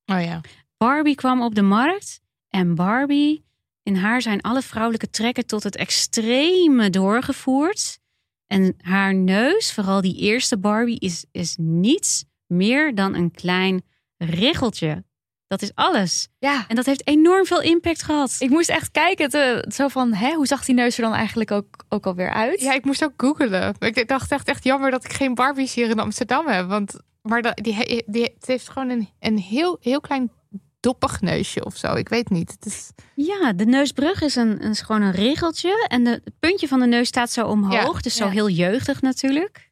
Oh ja. Barbie kwam op de markt en Barbie, in haar zijn alle vrouwelijke trekken tot het extreme doorgevoerd. En haar neus, vooral die eerste Barbie, is, is niets meer dan een klein richeltje. Dat is alles. Ja, En dat heeft enorm veel impact gehad. ik moest echt kijken. te- zo van, hè, hoe zag die neus er dan eigenlijk ook, ook alweer uit? Ja, ik moest ook googelen. Ik dacht echt, echt jammer dat ik geen Barbies hier in Amsterdam heb. Want maar dat, die, die, het heeft gewoon een, een heel, heel klein doppig neusje of zo. Ik weet niet. Het is... Ja, de neusbrug is, een, is gewoon een riggeltje. En de, het puntje van de neus staat zo omhoog. Ja, dus zo ja. heel jeugdig natuurlijk.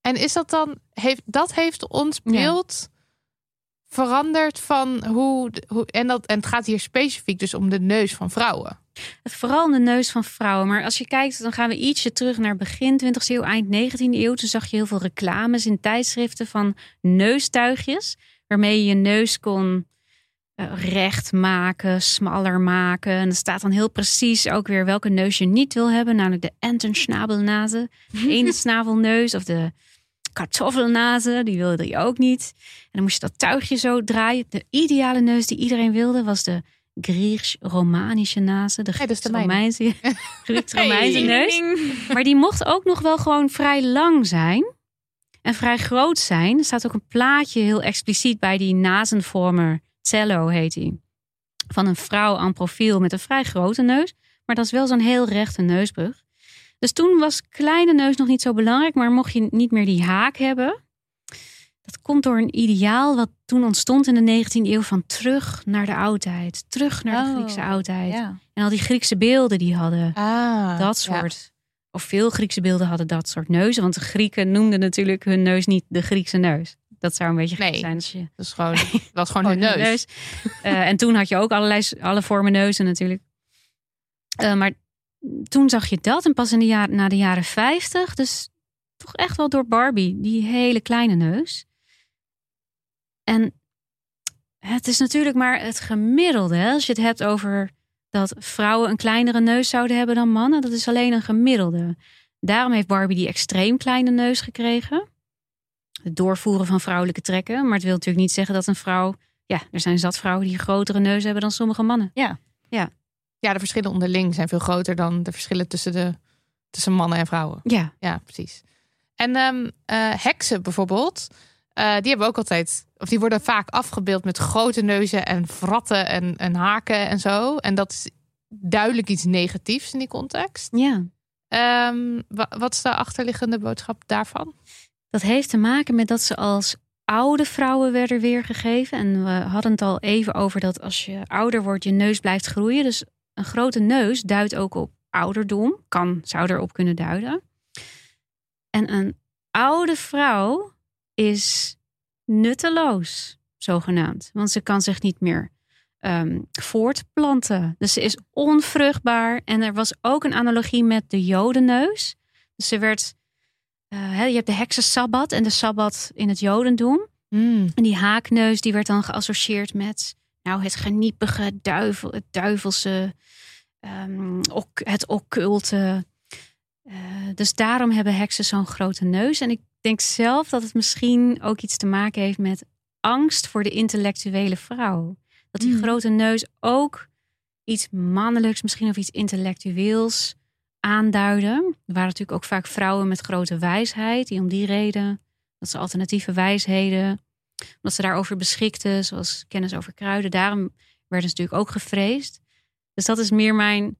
En is dat dan, heeft, dat heeft ons Ja. beeld veranderd van hoe, hoe en, dat, en het gaat hier specifiek dus om de neus van vrouwen. Het vooral om de neus van vrouwen. Maar als je kijkt, dan gaan we ietsje terug naar begin 20e eeuw, eind 19e eeuw. Toen zag je heel veel reclames in tijdschriften van neustuigjes. Waarmee je je neus kon eh, recht maken, smaller maken. En er staat dan heel precies ook weer welke neus je niet wil hebben. Namelijk de entenschnabelnase, <laughs> de snavelneus of de kartoffelnase. Die wilde je ook niet. En dan moest je dat tuigje zo draaien. De ideale neus die iedereen wilde was de Grieks-Romanische nase. De. Grieks-Romeinse <laughs> Grieks-Romeinse neus. Maar die mocht ook nog wel gewoon vrij lang zijn. En vrij groot zijn. Er staat ook een plaatje heel expliciet bij die nazenvormer. Cello heet die. Van een vrouw aan profiel met een vrij grote neus. Maar dat is wel zo'n heel rechte neusbrug. Dus toen was kleine neus nog niet zo belangrijk. Maar mocht je niet meer die haak hebben. Dat komt door een ideaal wat toen ontstond in de 19e eeuw. Van terug naar de oudheid. Terug naar de Oh, Griekse oudheid. Ja. En al die Griekse beelden die hadden Ah, dat soort. Of veel Griekse beelden hadden dat soort neuzen. Want de Grieken noemden natuurlijk hun neus niet de Griekse neus. Dat zou een beetje gek Nee. zijn als je Dat is gewoon, <laughs> dat is gewoon hun neus. Eh, en toen had je ook allerlei alle vormen neuzen natuurlijk. Eh, maar toen zag je dat en pas in de na de jaren 50, dus toch echt wel door Barbie, die hele kleine neus. En het is natuurlijk maar het gemiddelde. Hè? Als je het hebt over dat vrouwen een kleinere neus zouden hebben dan mannen, dat is alleen een gemiddelde. Daarom heeft Barbie die extreem kleine neus gekregen. Het doorvoeren van vrouwelijke trekken. Maar het wil natuurlijk niet zeggen dat een vrouw ja, er zijn zat vrouwen die grotere neus hebben dan sommige mannen. Ja, de verschillen onderling zijn veel groter dan de verschillen tussen, de, tussen mannen en vrouwen. Ja, Ja, precies. En ehm, eh, heksen bijvoorbeeld, eh, die hebben ook altijd, of die worden vaak afgebeeld met grote neuzen en vratten en, en haken en zo. En dat is duidelijk iets negatiefs in die context. ja. Ehm, wa- wat is de achterliggende boodschap daarvan? Dat heeft te maken met dat ze als oude vrouwen werden weergegeven. En we hadden het al even over dat als je ouder wordt, je neus blijft groeien. Dus een grote neus duidt ook op ouderdom. Kan, zou erop kunnen duiden. En een oude vrouw is nutteloos, zogenaamd. Want ze kan zich niet meer ehm, voortplanten. Dus ze is onvruchtbaar. En er was ook een analogie met de jodenneus. Dus ze werd hè, je hebt de heksensabbat en de sabbat in het jodendom. En die haakneus die werd dan geassocieerd met nou, het geniepige, duivel, het duivelse, ehm, ok- het occulte. Eh, dus daarom hebben heksen zo'n grote neus. En ik denk zelf dat het misschien ook iets te maken heeft met angst voor de intellectuele vrouw. Dat die Mm. grote neus ook iets mannelijks, misschien of iets intellectueels aanduiden. Er waren natuurlijk ook vaak vrouwen met grote wijsheid, die om die reden, dat ze alternatieve wijsheden, omdat ze daarover beschikten, zoals kennis over kruiden, daarom werden ze natuurlijk ook gevreesd. Dus dat is meer mijn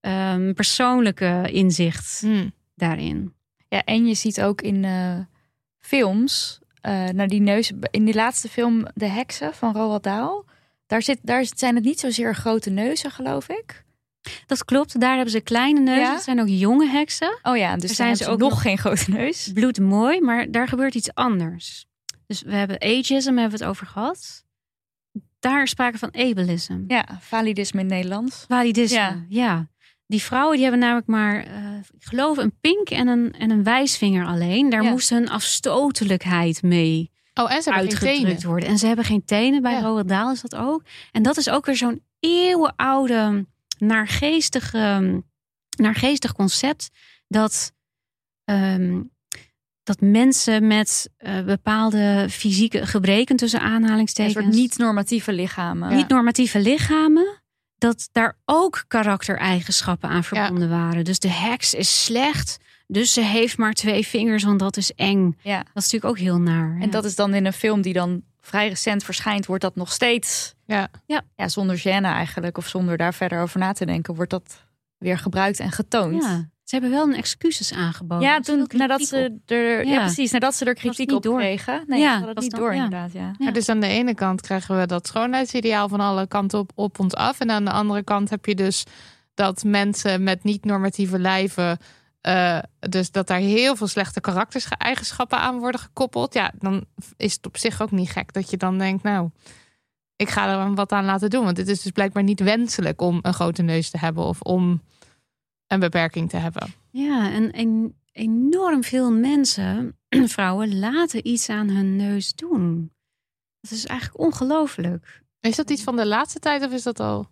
ehm, persoonlijke inzicht Hmm. daarin. Ja, en je ziet ook in eh, films, eh naar die neus, in die laatste film De Heksen van Roald Dahl, daar, zit, daar zijn het niet zozeer grote neuzen, geloof ik. Dat klopt, daar hebben ze kleine neuzen. Ja? Het zijn ook jonge heksen. Oh ja, dus zijn ze ook ook nog nog- geen grote neus. Bloedmooi, maar daar gebeurt iets anders. Dus we hebben ageism, hebben we het over gehad. Daar is sprake van ableism. Ja, validisme in Nederlands. Validisme, Ja. ja. Die vrouwen die hebben namelijk maar, eh, ik geloof, een pink en een, en een wijsvinger alleen. Daar Ja. moest hun afstotelijkheid mee Oh, en ze uitgedrukt worden. En ze hebben geen tenen. Bij Ja. Roald Dahl is dat ook. En dat is ook weer zo'n eeuwenoude, naargeestige, naargeestig concept. Dat, ehm, dat mensen met eh, bepaalde fysieke gebreken tussen Een aanhalingstekens soort niet-normatieve lichamen. niet normatieve lichamen, dat daar ook karaktereigenschappen aan verbonden waren. Dus de heks is slecht, dus ze heeft maar twee vingers, want dat is eng. Ja. Dat is natuurlijk ook heel naar. En dat is dan in een film die dan vrij recent verschijnt, wordt dat nog steeds. Ja. Ja. ja zonder gêne eigenlijk, of zonder daar verder over na te denken, wordt dat weer gebruikt en getoond. ja. Ze hebben wel een excuses aangeboden. Ja, toen nadat ze er, ja. Ja. precies, nadat ze er kritiek op door. kregen. Nee, Ja, het was niet dan- door ja. inderdaad, ja. Maar dus aan de ene kant krijgen we dat schoonheidsideaal van alle kanten op, op ons af. En aan de andere kant heb je dus dat mensen met niet-normatieve lijven. eh, dus dat daar heel veel slechte karaktereigenschappen aan worden gekoppeld. Ja, dan is het op zich ook niet gek dat je dan denkt, nou, ik ga er wat aan laten doen. Want het is dus blijkbaar niet wenselijk om een grote neus te hebben of om een beperking te hebben. Ja, en, en enorm veel mensen, <clears throat> vrouwen, laten iets aan hun neus doen. Dat is eigenlijk ongelooflijk. Is dat iets van de laatste tijd of is dat al?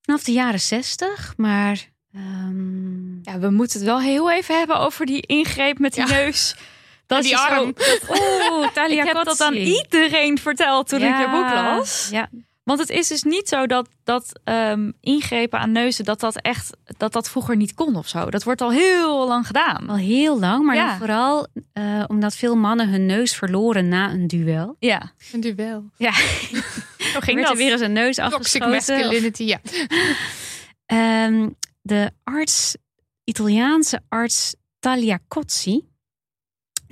Vanaf de jaren zestig, maar... ehm, Ja, we moeten het wel heel even hebben over die ingreep met die Ja. neus. <laughs> Dat die zo- arm. <laughs> Oeh, Talia ik heb dat aan iedereen verteld toen ik je boek las. Ja, Want het is dus niet zo dat, dat ehm, ingrepen aan neuzen, dat dat echt, dat dat vroeger niet kon of zo. Dat wordt al heel lang gedaan. al heel lang, maar Ja. dan vooral eh, omdat veel mannen hun neus verloren na een duel. Ja, Een duel. ja. <laughs> Zo Ging dat. er weer eens een neus Toxic afgeschoten. masculinity, ja. <laughs> Ehm, de arts, Italiaanse arts Talia Cozzi,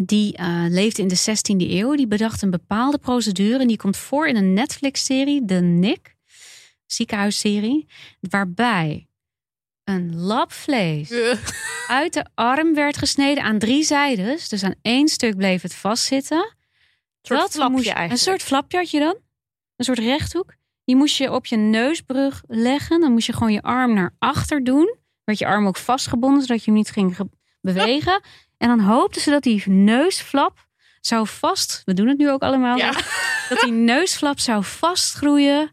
die eh, leefde in de 16e eeuw. Die bedacht een bepaalde procedure en die komt voor in een Netflix-serie, de Nick, ziekenhuisserie, waarbij een lap vlees uit de arm werd gesneden aan drie zijdes. Dus aan één stuk bleef het vastzitten. soort flapje moest eigenlijk. Een soort flapje had je dan. Een soort rechthoek. Die moest je op je neusbrug leggen. Dan moest je gewoon je arm naar achter doen. Werd je arm ook vastgebonden, zodat je hem niet ging ge- <laughs> bewegen. En dan hoopten ze dat die neusflap zou vast... We doen het nu ook allemaal. Ja. Dat die neusflap zou vastgroeien.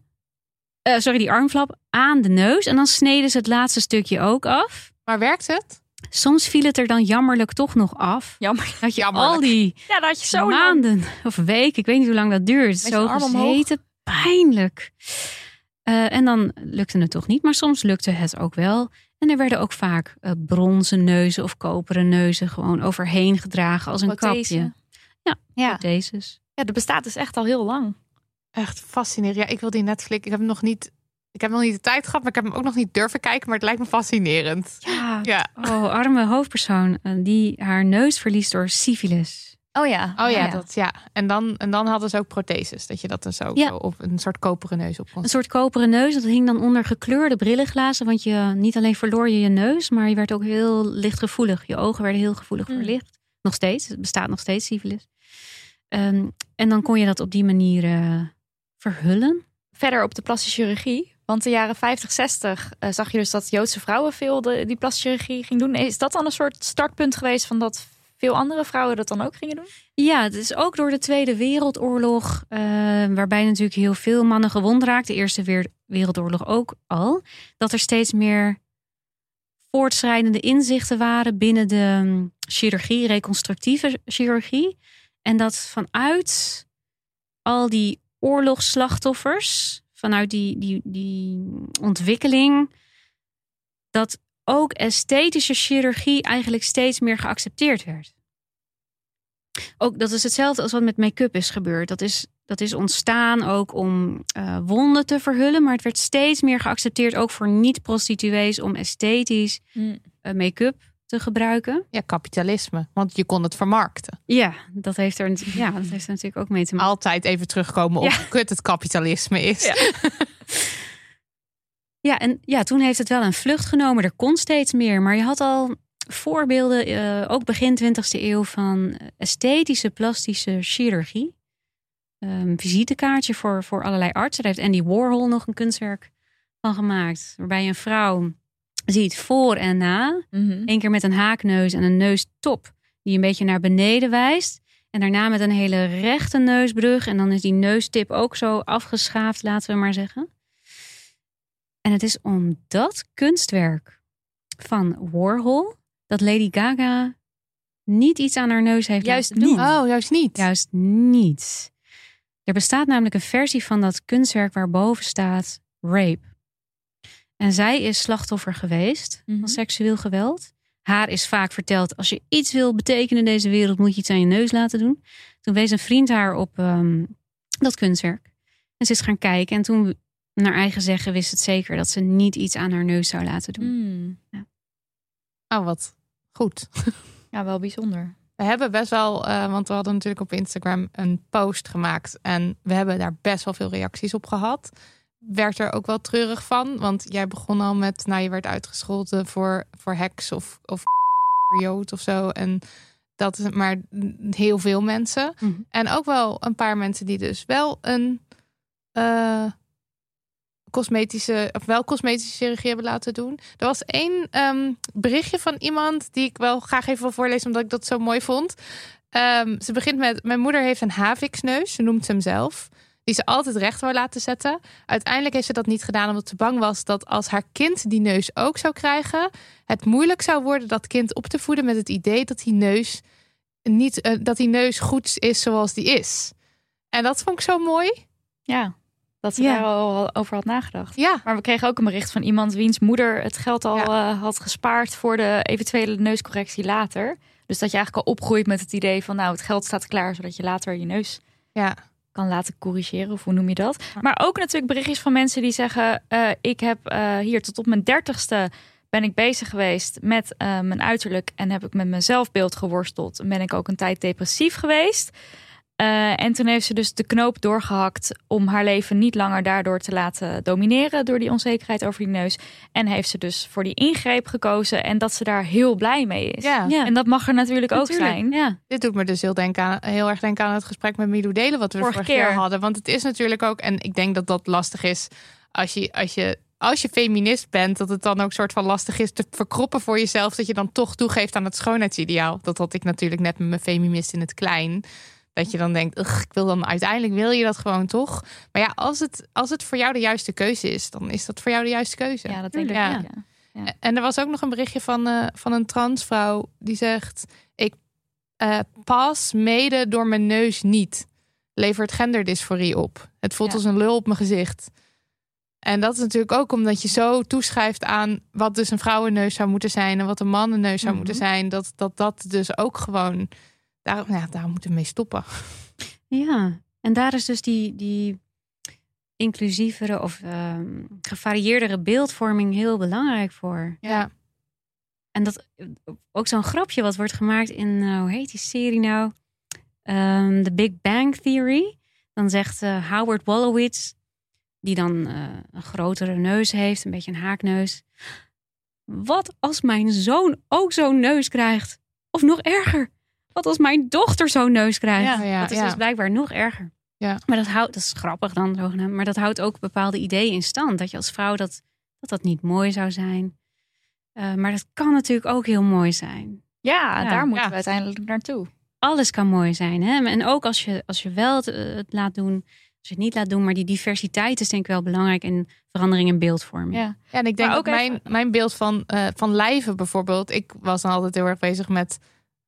eh, sorry, die armflap aan de neus. En dan sneden ze het laatste stukje ook af. Maar werkt het? Soms viel het er dan jammerlijk toch nog af. Jammer. Dat je Jammerlijk. al die Ja, dat je zo lang. maanden of weken, ik weet niet hoe lang dat duurt. Zo gezeten, pijnlijk. Eh, en dan lukte het toch niet, maar soms lukte het ook wel. En er werden ook vaak eh, bronzen neuzen of koperen neuzen gewoon overheen gedragen als een Prothese. kapje. Ja, Ja. Deze. ja, dat bestaat dus echt al heel lang. Echt fascinerend. Ja, ik wil die Netflix. Ik heb hem nog niet. Ik heb nog niet de tijd gehad, maar ik heb hem ook nog niet durven kijken. Maar het lijkt me fascinerend. Ja. Ja. Oh, arme hoofdpersoon eh, die haar neus verliest door syfilis. Oh ja. Oh ja, dat ja. En dan, en dan hadden ze ook protheses. Dat je dat dus ook Ja. zo op een soort koperen neus op kon. Een soort koperen neus, dat hing dan onder gekleurde brillenglazen. Want je niet alleen verloor je je neus, maar je werd ook heel lichtgevoelig. Je ogen werden heel gevoelig voor Mm. licht. Nog steeds, het bestaat nog steeds, syfilis. Ehm, en dan kon je dat op die manier eh, verhullen. Verder op de plastische chirurgie. Want de jaren 50, 60 eh, zag je dus dat Joodse vrouwen veel de, die plastische chirurgie ging doen. Is dat dan een soort startpunt geweest van dat veel andere vrouwen dat dan ook gingen doen? Ja, het is ook door de Tweede Wereldoorlog, eh, waarbij natuurlijk heel veel mannen gewond raakten. De Eerste Wereldoorlog ook al. Dat er steeds meer voortschrijdende inzichten waren binnen de mm, chirurgie, reconstructieve chirurgie. En dat vanuit al die oorlogsslachtoffers, vanuit die, die, die ontwikkeling, dat ook esthetische chirurgie eigenlijk steeds meer geaccepteerd werd. Ook dat is hetzelfde als wat met make-up is gebeurd. Dat is, dat is ontstaan ook om eh, wonden te verhullen, maar het werd steeds meer geaccepteerd, ook voor niet-prostituees, om esthetisch eh, make-up te gebruiken. Ja, kapitalisme. Want je kon het vermarkten. Ja, dat heeft er, ja, dat heeft er natuurlijk ook mee te maken. Altijd even terugkomen op Ja. hoe kut het kapitalisme is. Ja. <laughs> Ja, en ja, toen heeft het wel een vlucht genomen. Er kon steeds meer, maar je had al voorbeelden, eh, ook begin 20e eeuw, van esthetische plastische chirurgie. Ehm, visitekaartje voor, voor allerlei artsen. Daar heeft Andy Warhol nog een kunstwerk van gemaakt. Waarbij je een vrouw ziet voor en na. Eén keer met een haakneus en een neustop die een beetje naar beneden wijst. En daarna met een hele rechte neusbrug. En dan is die neustip ook zo afgeschaafd, laten we maar zeggen. En het is om dat kunstwerk van Warhol dat Lady Gaga niet iets aan haar neus heeft Juist laten doen. niet. Oh, juist niet. Juist niet. Er bestaat namelijk een versie van dat kunstwerk waarboven staat rape. En zij is slachtoffer geweest Mhm. van seksueel geweld. Haar is vaak verteld: als je iets wil betekenen in deze wereld, moet je iets aan je neus laten doen. Toen wees een vriend haar op ehm, dat kunstwerk. En ze is gaan kijken. En toen, naar eigen zeggen, wist het zeker dat ze niet iets aan haar neus zou laten doen. Mm. Oh, wat, goed. <laughs> Ja, wel bijzonder. We hebben best wel, eh, want we hadden natuurlijk op Instagram een post gemaakt. En we hebben daar best wel veel reacties op gehad. Werd er ook wel treurig van. Want jij begon al met, nou je werd uitgescholden voor, voor heks of, of <laughs> jood of zo. En dat is maar heel veel mensen. Mhm. En ook wel een paar mensen die dus wel een eh, cosmetische, of wel cosmetische chirurgie hebben laten doen. Er was één ehm, berichtje van iemand die ik wel graag even wil voorlezen, omdat ik dat zo mooi vond. Ehm, ze begint met: Mijn moeder heeft een haviksneus, ze noemt hem zelf. Die ze altijd recht wou laten zetten. Uiteindelijk heeft ze dat niet gedaan omdat ze bang was dat als haar kind die neus ook zou krijgen, het moeilijk zou worden dat kind op te voeden met het idee dat die neus niet eh, dat die neus goed is zoals die is. En dat vond ik zo mooi. Ja, dat ze Ja. daar al over had nagedacht. Ja, Maar we kregen ook een bericht van iemand wiens moeder het geld al eh, had gespaard voor de eventuele neuscorrectie later. Dus dat je eigenlijk al opgroeit met het idee van nou, het geld staat klaar zodat je later je neus ja. kan laten corrigeren. Of hoe noem je dat? Maar ook natuurlijk berichtjes van mensen die zeggen: eh, Ik heb eh, hier tot op mijn dertigste ben ik bezig geweest met mijn uiterlijk en heb ik met mijn zelfbeeld geworsteld. En ben ik ook een tijd depressief geweest. Eh, en toen heeft ze dus de knoop doorgehakt om haar leven niet langer daardoor te laten domineren door die onzekerheid over die neus. En heeft ze dus voor die ingreep gekozen en dat ze daar heel blij mee is. Ja. Ja. En dat mag er natuurlijk ook zijn. Ja. Dit doet me dus heel, denken aan, heel erg denken aan het gesprek met Milou Delen wat we Vorige keer. hadden. Want het is natuurlijk ook, en ik denk dat dat lastig is als je, als je, als je feminist bent, dat het dan ook soort van lastig is te verkroppen voor jezelf, dat je dan toch toegeeft aan het schoonheidsideaal. Dat had ik natuurlijk net met mijn feminist in het klein. Dat je dan denkt, "Ugh, ik wil dan uiteindelijk wil je dat gewoon toch. Maar ja, als het, als het voor jou de juiste keuze is, dan is dat voor jou de juiste keuze. Ja, dat denk ik. Ja. ja. En er was ook nog een berichtje van, eh, van een transvrouw die zegt: Ik eh, pas mede door mijn neus niet. Levert genderdysforie op. Het voelt Ja. als een lul op mijn gezicht. En dat is natuurlijk ook omdat je zo toeschrijft aan wat dus een vrouwenneus zou moeten zijn en wat een mannenneus zou Mhm. moeten zijn. Dat, dat dat dus ook gewoon. Daar, ja, daar moeten we mee stoppen. Ja, en daar is dus die, die inclusievere of ehm, gevarieerdere beeldvorming heel belangrijk voor. Ja, En dat ook zo'n grapje wat wordt gemaakt in, eh, hoe heet die serie nou? Ehm The Big Bang Theory. Dan zegt eh, Howard Wolowitz, die dan eh, een grotere neus heeft, een beetje een haakneus. Wat als mijn zoon ook zo'n neus krijgt? Of nog erger, wat als mijn dochter zo'n neus krijgt? Ja, ja, dat is ja. dus blijkbaar nog erger. Ja. Maar dat houdt, dat is grappig dan zogenaamd, maar dat houdt ook bepaalde ideeën in stand. Dat je als vrouw dat dat, dat niet mooi zou zijn. Eh, maar dat kan natuurlijk ook heel mooi zijn. Ja, Ja. daar moeten we uiteindelijk naartoe. Alles kan mooi zijn. Hè? En ook als je, als je wel het, eh, het laat doen, als je het niet laat doen. Maar die diversiteit is denk ik wel belangrijk in verandering in beeldvorming. Ja. Ja, en ik denk Maar ook mijn, even- mijn beeld van, eh, van lijven bijvoorbeeld. Ik was dan altijd heel erg bezig met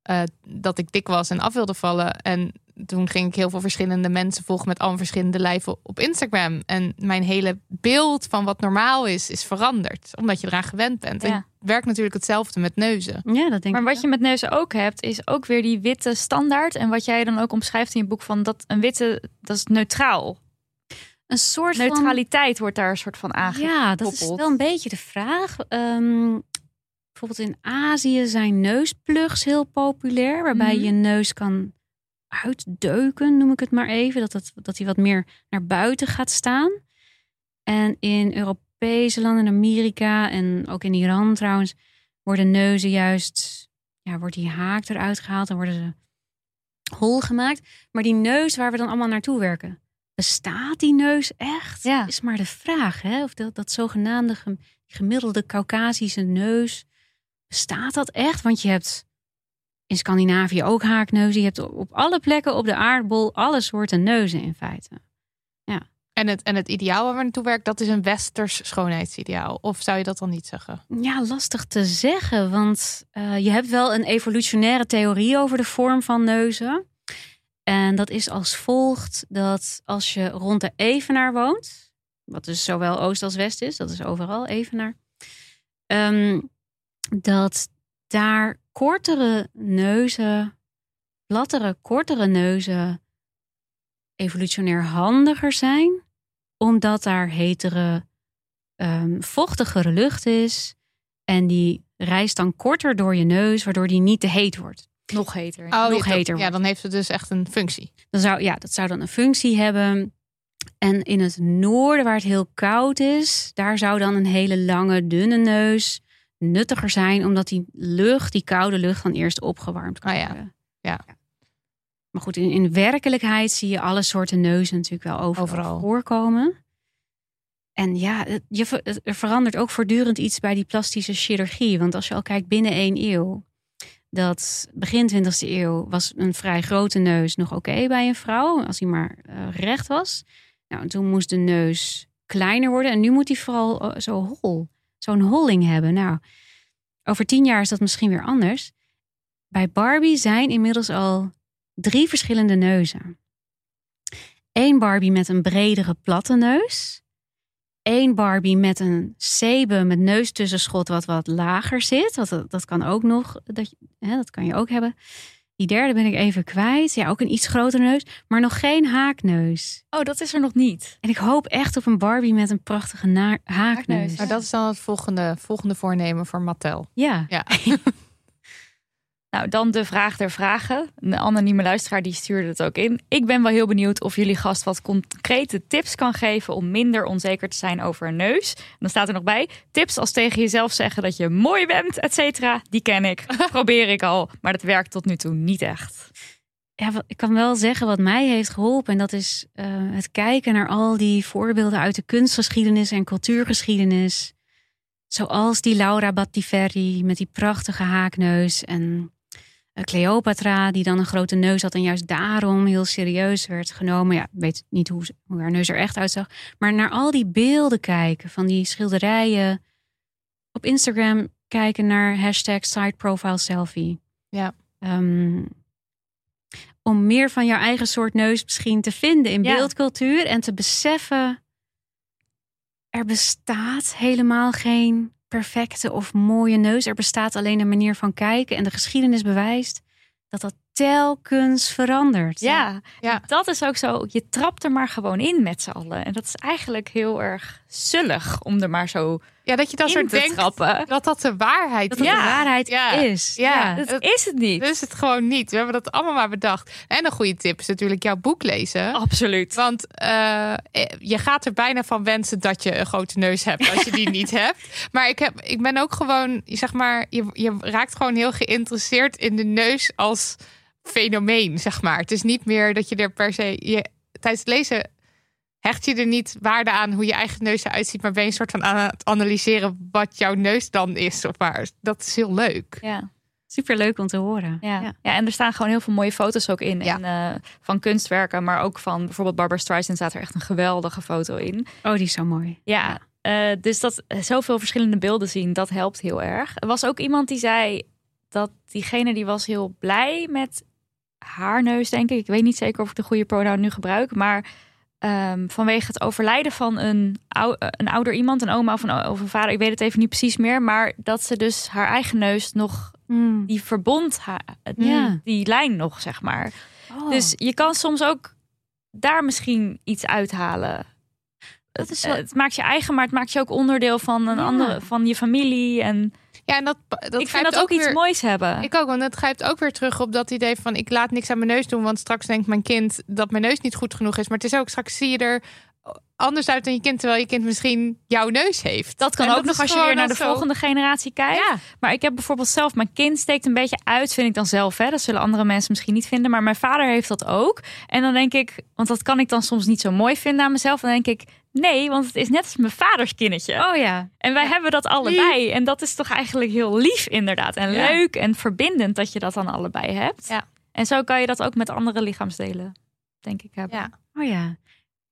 eh, dat ik dik was en af wilde vallen. En toen ging ik heel veel verschillende mensen volgen met allemaal verschillende lijven op Instagram. En mijn hele beeld van wat normaal is, is veranderd. Omdat je eraan gewend bent. En Ja. het werkt natuurlijk hetzelfde met neuzen. Ja, dat denk Maar ik. wat je met neuzen ook hebt, is ook weer die witte standaard. En wat jij dan ook omschrijft in je boek van dat een witte, dat is neutraal. een soort van Neutraliteit wordt daar een soort van aangegeven. Ja, dat is wel een beetje de vraag. Ehm, bijvoorbeeld in Azië zijn neusplugs heel populair, waarbij Mhm. je neus kan uitdeuken, noem ik het maar even. Dat, het, dat hij wat meer naar buiten gaat staan. En in Europese landen, in Amerika en ook in Iran trouwens, worden neuzen juist, ja, wordt die haak eruit gehaald en worden ze hol gemaakt. Maar die neus waar we dan allemaal naartoe werken, bestaat die neus echt? Ja. Is maar de vraag, hè? Of dat, dat zogenaamde gem- gemiddelde Caucasische neus, bestaat dat echt? Want je hebt in Scandinavië ook haakneuzen. Je hebt op alle plekken op de aardbol alle soorten neuzen in feite. En het, en het ideaal waar we naartoe werken, dat is een westers schoonheidsideaal. Of zou je dat dan niet zeggen? Ja, lastig te zeggen, want eh, je hebt wel een evolutionaire theorie over de vorm van neuzen. En dat is als volgt dat als je rond de evenaar woont, wat dus zowel oost als west is, dat is overal evenaar, ehm, dat daar kortere neuzen, plattere, kortere neuzen evolutionair handiger zijn, omdat daar hetere, ehm, vochtigere lucht is. En die reist dan korter door je neus, waardoor die niet te heet wordt. Nog heter. Oh, nog heter Ja, dan heeft het dus echt een functie. Dan zou, ja, dat zou dan een functie hebben. En in het noorden, waar het heel koud is, daar zou dan een hele lange, dunne neus nuttiger zijn, omdat die lucht, die koude lucht, dan eerst opgewarmd kan Ah, ja. worden. Ja. Maar goed, in, in werkelijkheid zie je alle soorten neuzen natuurlijk wel overal, Overal. voorkomen. En ja, het- je, het- er verandert ook voortdurend iets bij die plastische chirurgie. Want als je al kijkt binnen één eeuw, dat begin 20e eeuw was een vrij grote neus nog oké bij een vrouw, als hij maar eh, recht was. Nou, en toen moest de neus kleiner worden en nu moet hij vooral eh, zo hol, zo'n holling hebben. Nou, over tien jaar is dat misschien weer anders. Bij Barbie zijn inmiddels al drie verschillende neuzen. Eén Barbie met een bredere platte neus. Eén Barbie met een cebe met neustussenschot wat wat lager zit. Dat, dat kan ook nog, dat, hè, dat kan je ook hebben. Die derde ben ik even kwijt. Ja, ook een iets grotere neus, maar nog geen haakneus. Oh, dat is er nog niet. En ik hoop echt op een Barbie met een prachtige na- haakneus. Haakneus. Maar dat is dan het volgende, volgende voornemen voor Mattel. Ja. Ja. <laughs> Nou, dan de vraag der vragen. Een anonieme luisteraar die stuurde het ook in. Ik ben wel heel benieuwd of jullie gast wat concrete tips kan geven om minder onzeker te zijn over een neus. En dan staat er nog bij: tips als tegen jezelf zeggen dat je mooi bent, et cetera. Die ken ik. <laughs> Probeer ik al, maar dat werkt tot nu toe niet echt. ja, ik kan wel zeggen wat mij heeft geholpen. En dat is eh, het kijken naar al die voorbeelden uit de kunstgeschiedenis en cultuurgeschiedenis. Zoals die Laura Battiferri met die prachtige haakneus. En Cleopatra, die dan een grote neus had en juist daarom heel serieus werd genomen. Ja, ik weet niet hoe, haar neus er echt uitzag. Maar naar al die beelden kijken van die schilderijen. Op Instagram kijken naar hashtag side profile selfie. Ja. Ehm, om meer van jouw eigen soort neus misschien te vinden in Ja. beeldcultuur en te beseffen er bestaat helemaal geen perfecte of mooie neus. Er bestaat alleen een manier van kijken en de geschiedenis bewijst dat dat telkens verandert. Ja, Ja. dat is ook zo. Je trapt er maar gewoon in met z'n allen. En dat is eigenlijk heel erg zullig om er maar zo Ja, dat je dan soort denkt trappen. dat dat de waarheid Dat is. het Ja. de waarheid Ja. is. Ja. Dat is het niet. Dat is het gewoon niet. We hebben dat allemaal maar bedacht. En een goede tip is natuurlijk jouw boek lezen. Absoluut. Want eh, je gaat er bijna van wensen dat je een grote neus hebt als je die <laughs> niet hebt. Maar ik, heb, ik ben ook gewoon, zeg maar, je, je raakt gewoon heel geïnteresseerd in de neus als fenomeen, zeg maar. Het is niet meer dat je er per se. Je, tijdens het lezen hecht je er niet waarde aan hoe je eigen neus eruit ziet, maar ben je een soort van aan het analyseren wat jouw neus dan is. Of maar dat is heel leuk. Ja. Super leuk om te horen. Ja. Ja. Ja. en er staan gewoon heel veel mooie foto's ook in. Ja. En, eh, van kunstwerken, maar ook van bijvoorbeeld Barbara Streisand staat er echt een geweldige foto in. Oh, die is zo mooi. Ja, eh, dus dat eh, zoveel verschillende beelden zien, dat helpt heel erg. Er was ook iemand die zei dat diegene die was heel blij met haar neus, denk ik. Ik weet niet zeker of ik de goede pronoun nu gebruik, maar ehm, vanwege het overlijden van een, ou- eh, een ouder iemand, een oma of een, of een vader, ik weet het even niet precies meer, maar dat ze dus haar eigen neus nog, die verbond haar, Ja. die lijn nog, zeg maar. Oh. Dus je kan soms ook daar misschien iets uithalen. Dat is Het, wel- het maakt je eigen, maar het maakt je ook onderdeel van een Ja. andere, van je familie. En Ja, en dat, dat ik vind dat ook iets weer- moois hebben. Ik ook, want het grijpt ook weer terug op dat idee van ik laat niks aan mijn neus doen, want straks denkt mijn kind dat mijn neus niet goed genoeg is. Maar het is ook straks zie je er anders uit dan je kind, terwijl je kind misschien jouw neus heeft. dat kan En ook nog als je weer naar de zo- volgende generatie kijkt. Ja, Maar ik heb bijvoorbeeld zelf, mijn kind steekt een beetje uit, vind ik dan zelf. Hè? Dat zullen andere mensen misschien niet vinden. Maar mijn vader heeft dat ook. En dan denk ik, want dat kan ik dan soms niet zo mooi vinden aan mezelf. Dan denk ik, nee, want het is net als mijn vaders kindertje. Oh ja. En wij hebben dat allebei. En dat is toch eigenlijk heel lief, inderdaad. En Ja. leuk en verbindend dat je dat dan allebei hebt. Ja. En zo kan je dat ook met andere lichaamsdelen, denk ik, hebben. Ja. Oh ja.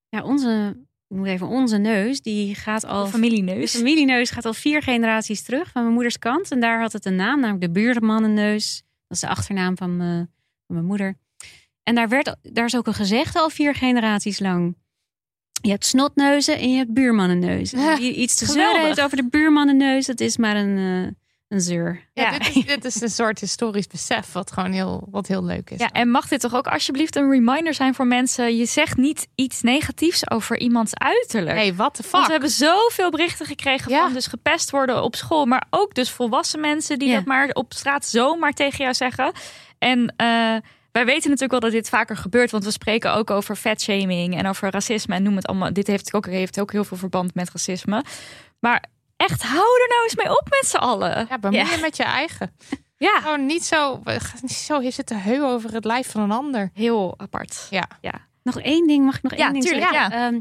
Ja, onze, ik moet even, onze neus, die gaat al... De De familieneus. familieneus gaat al vier generaties terug van mijn moeders kant. En daar had het een naam, namelijk de buurmannenneus. Dat is de achternaam van, mijn- van mijn moeder. En daar, werd, daar is ook een gezegde al vier generaties lang. Je hebt snotneuzen en je hebt buurmannenneus. En <laughs> Ja, Wie iets te geweldig. zeuren heeft over de buurmannenneus, dat is maar een, eh, een zeur. Ja, Ja. Dit, is, dit is een soort historisch besef wat gewoon heel, wat heel leuk is. Ja, en mag dit toch ook alsjeblieft een reminder zijn voor mensen? Je zegt niet iets negatiefs over iemands uiterlijk. hey, what the fuck? Want we hebben zoveel berichten gekregen Ja. van dus gepest worden op school. Maar ook dus volwassen mensen die dat maar op straat zomaar tegen jou zeggen. En eh, wij weten natuurlijk wel dat dit vaker gebeurt. Want we spreken ook over fatshaming en over racisme. En noem het allemaal. Dit heeft ook, heeft ook heel veel verband met racisme. Maar echt, hou er nou eens mee op met z'n allen. Ja, bemoei Ja. je met je eigen. Ja, Gewoon niet zo, niet zo je zit te heu over het lijf van een ander. heel apart. Ja. Nog één ding, mag ik nog één Ja, ding tuurlijk, zeggen? ja. Ehm,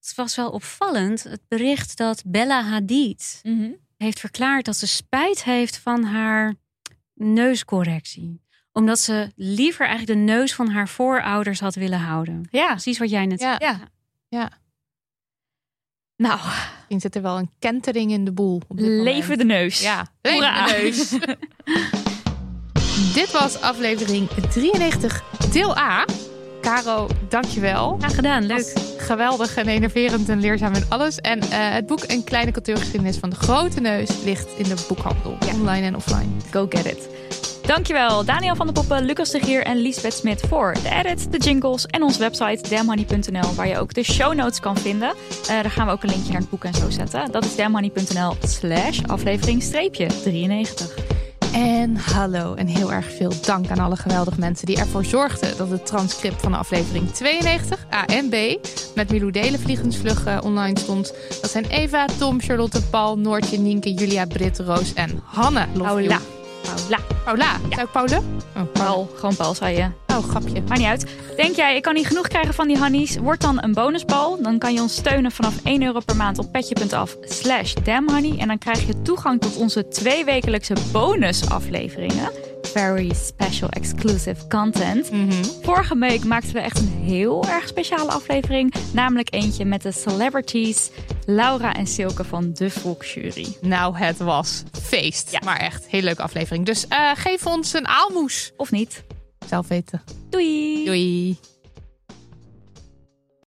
het was wel opvallend, het bericht dat Bella Hadid Mhm. heeft verklaard dat ze spijt heeft van haar neuscorrectie. Omdat ze liever eigenlijk de neus van haar voorouders had willen houden. Ja. Precies wat jij net Ja. zei. Ja. Nou, Misschien zit er wel een kentering in de boel. Leven de neus. Ja, Hoera. leven de neus. <laughs> dit was aflevering 93, deel A. Caro, dankjewel. Graag gedaan, leuk. Geweldig en enerverend en leerzaam in alles. En eh, het boek Een kleine cultuurgeschiedenis van de grote neus ligt in de boekhandel. Online en offline. Go get it. Dankjewel Daniel van der Poppen, Lucas de Gier en Liesbeth Smit voor de edit, de jingles en onze website damhoney.nl waar je ook de show notes kan vinden. Eh, daar gaan we ook een linkje naar het boek en zo zetten. Dat is damhoney.nl slash aflevering streepje 93. En hallo en heel erg veel dank aan alle geweldige mensen die ervoor zorgden dat het transcript van de aflevering 92, A en B, met Milou Delen vliegensvlug eh, online stond. Dat zijn Eva, Tom, Charlotte, Paul, Noortje, Nienke, Julia, Britt, Roos en Hanne. Love Paula. Paula. Paula. Zou ik Paula? Oh, Paul, gewoon Paul zei je. Oh, grapje. Maakt niet uit. Denk jij, ik kan niet genoeg krijgen van die honeys? Word dan een bonusbal. Dan kan je ons steunen vanaf 1 euro per maand op petje.af slash. En dan krijg je toegang tot onze tweewekelijkse bonusafleveringen. Very special exclusive content. Vorige week maakten we echt een heel erg speciale aflevering. Namelijk eentje met de celebrities Laura en Silke van de Volksjury. Nou, het was feest. Ja. Maar echt, hele leuke aflevering. Dus eh, geef ons een aalmoes. Of niet? Zelf weten. Doei! Doei.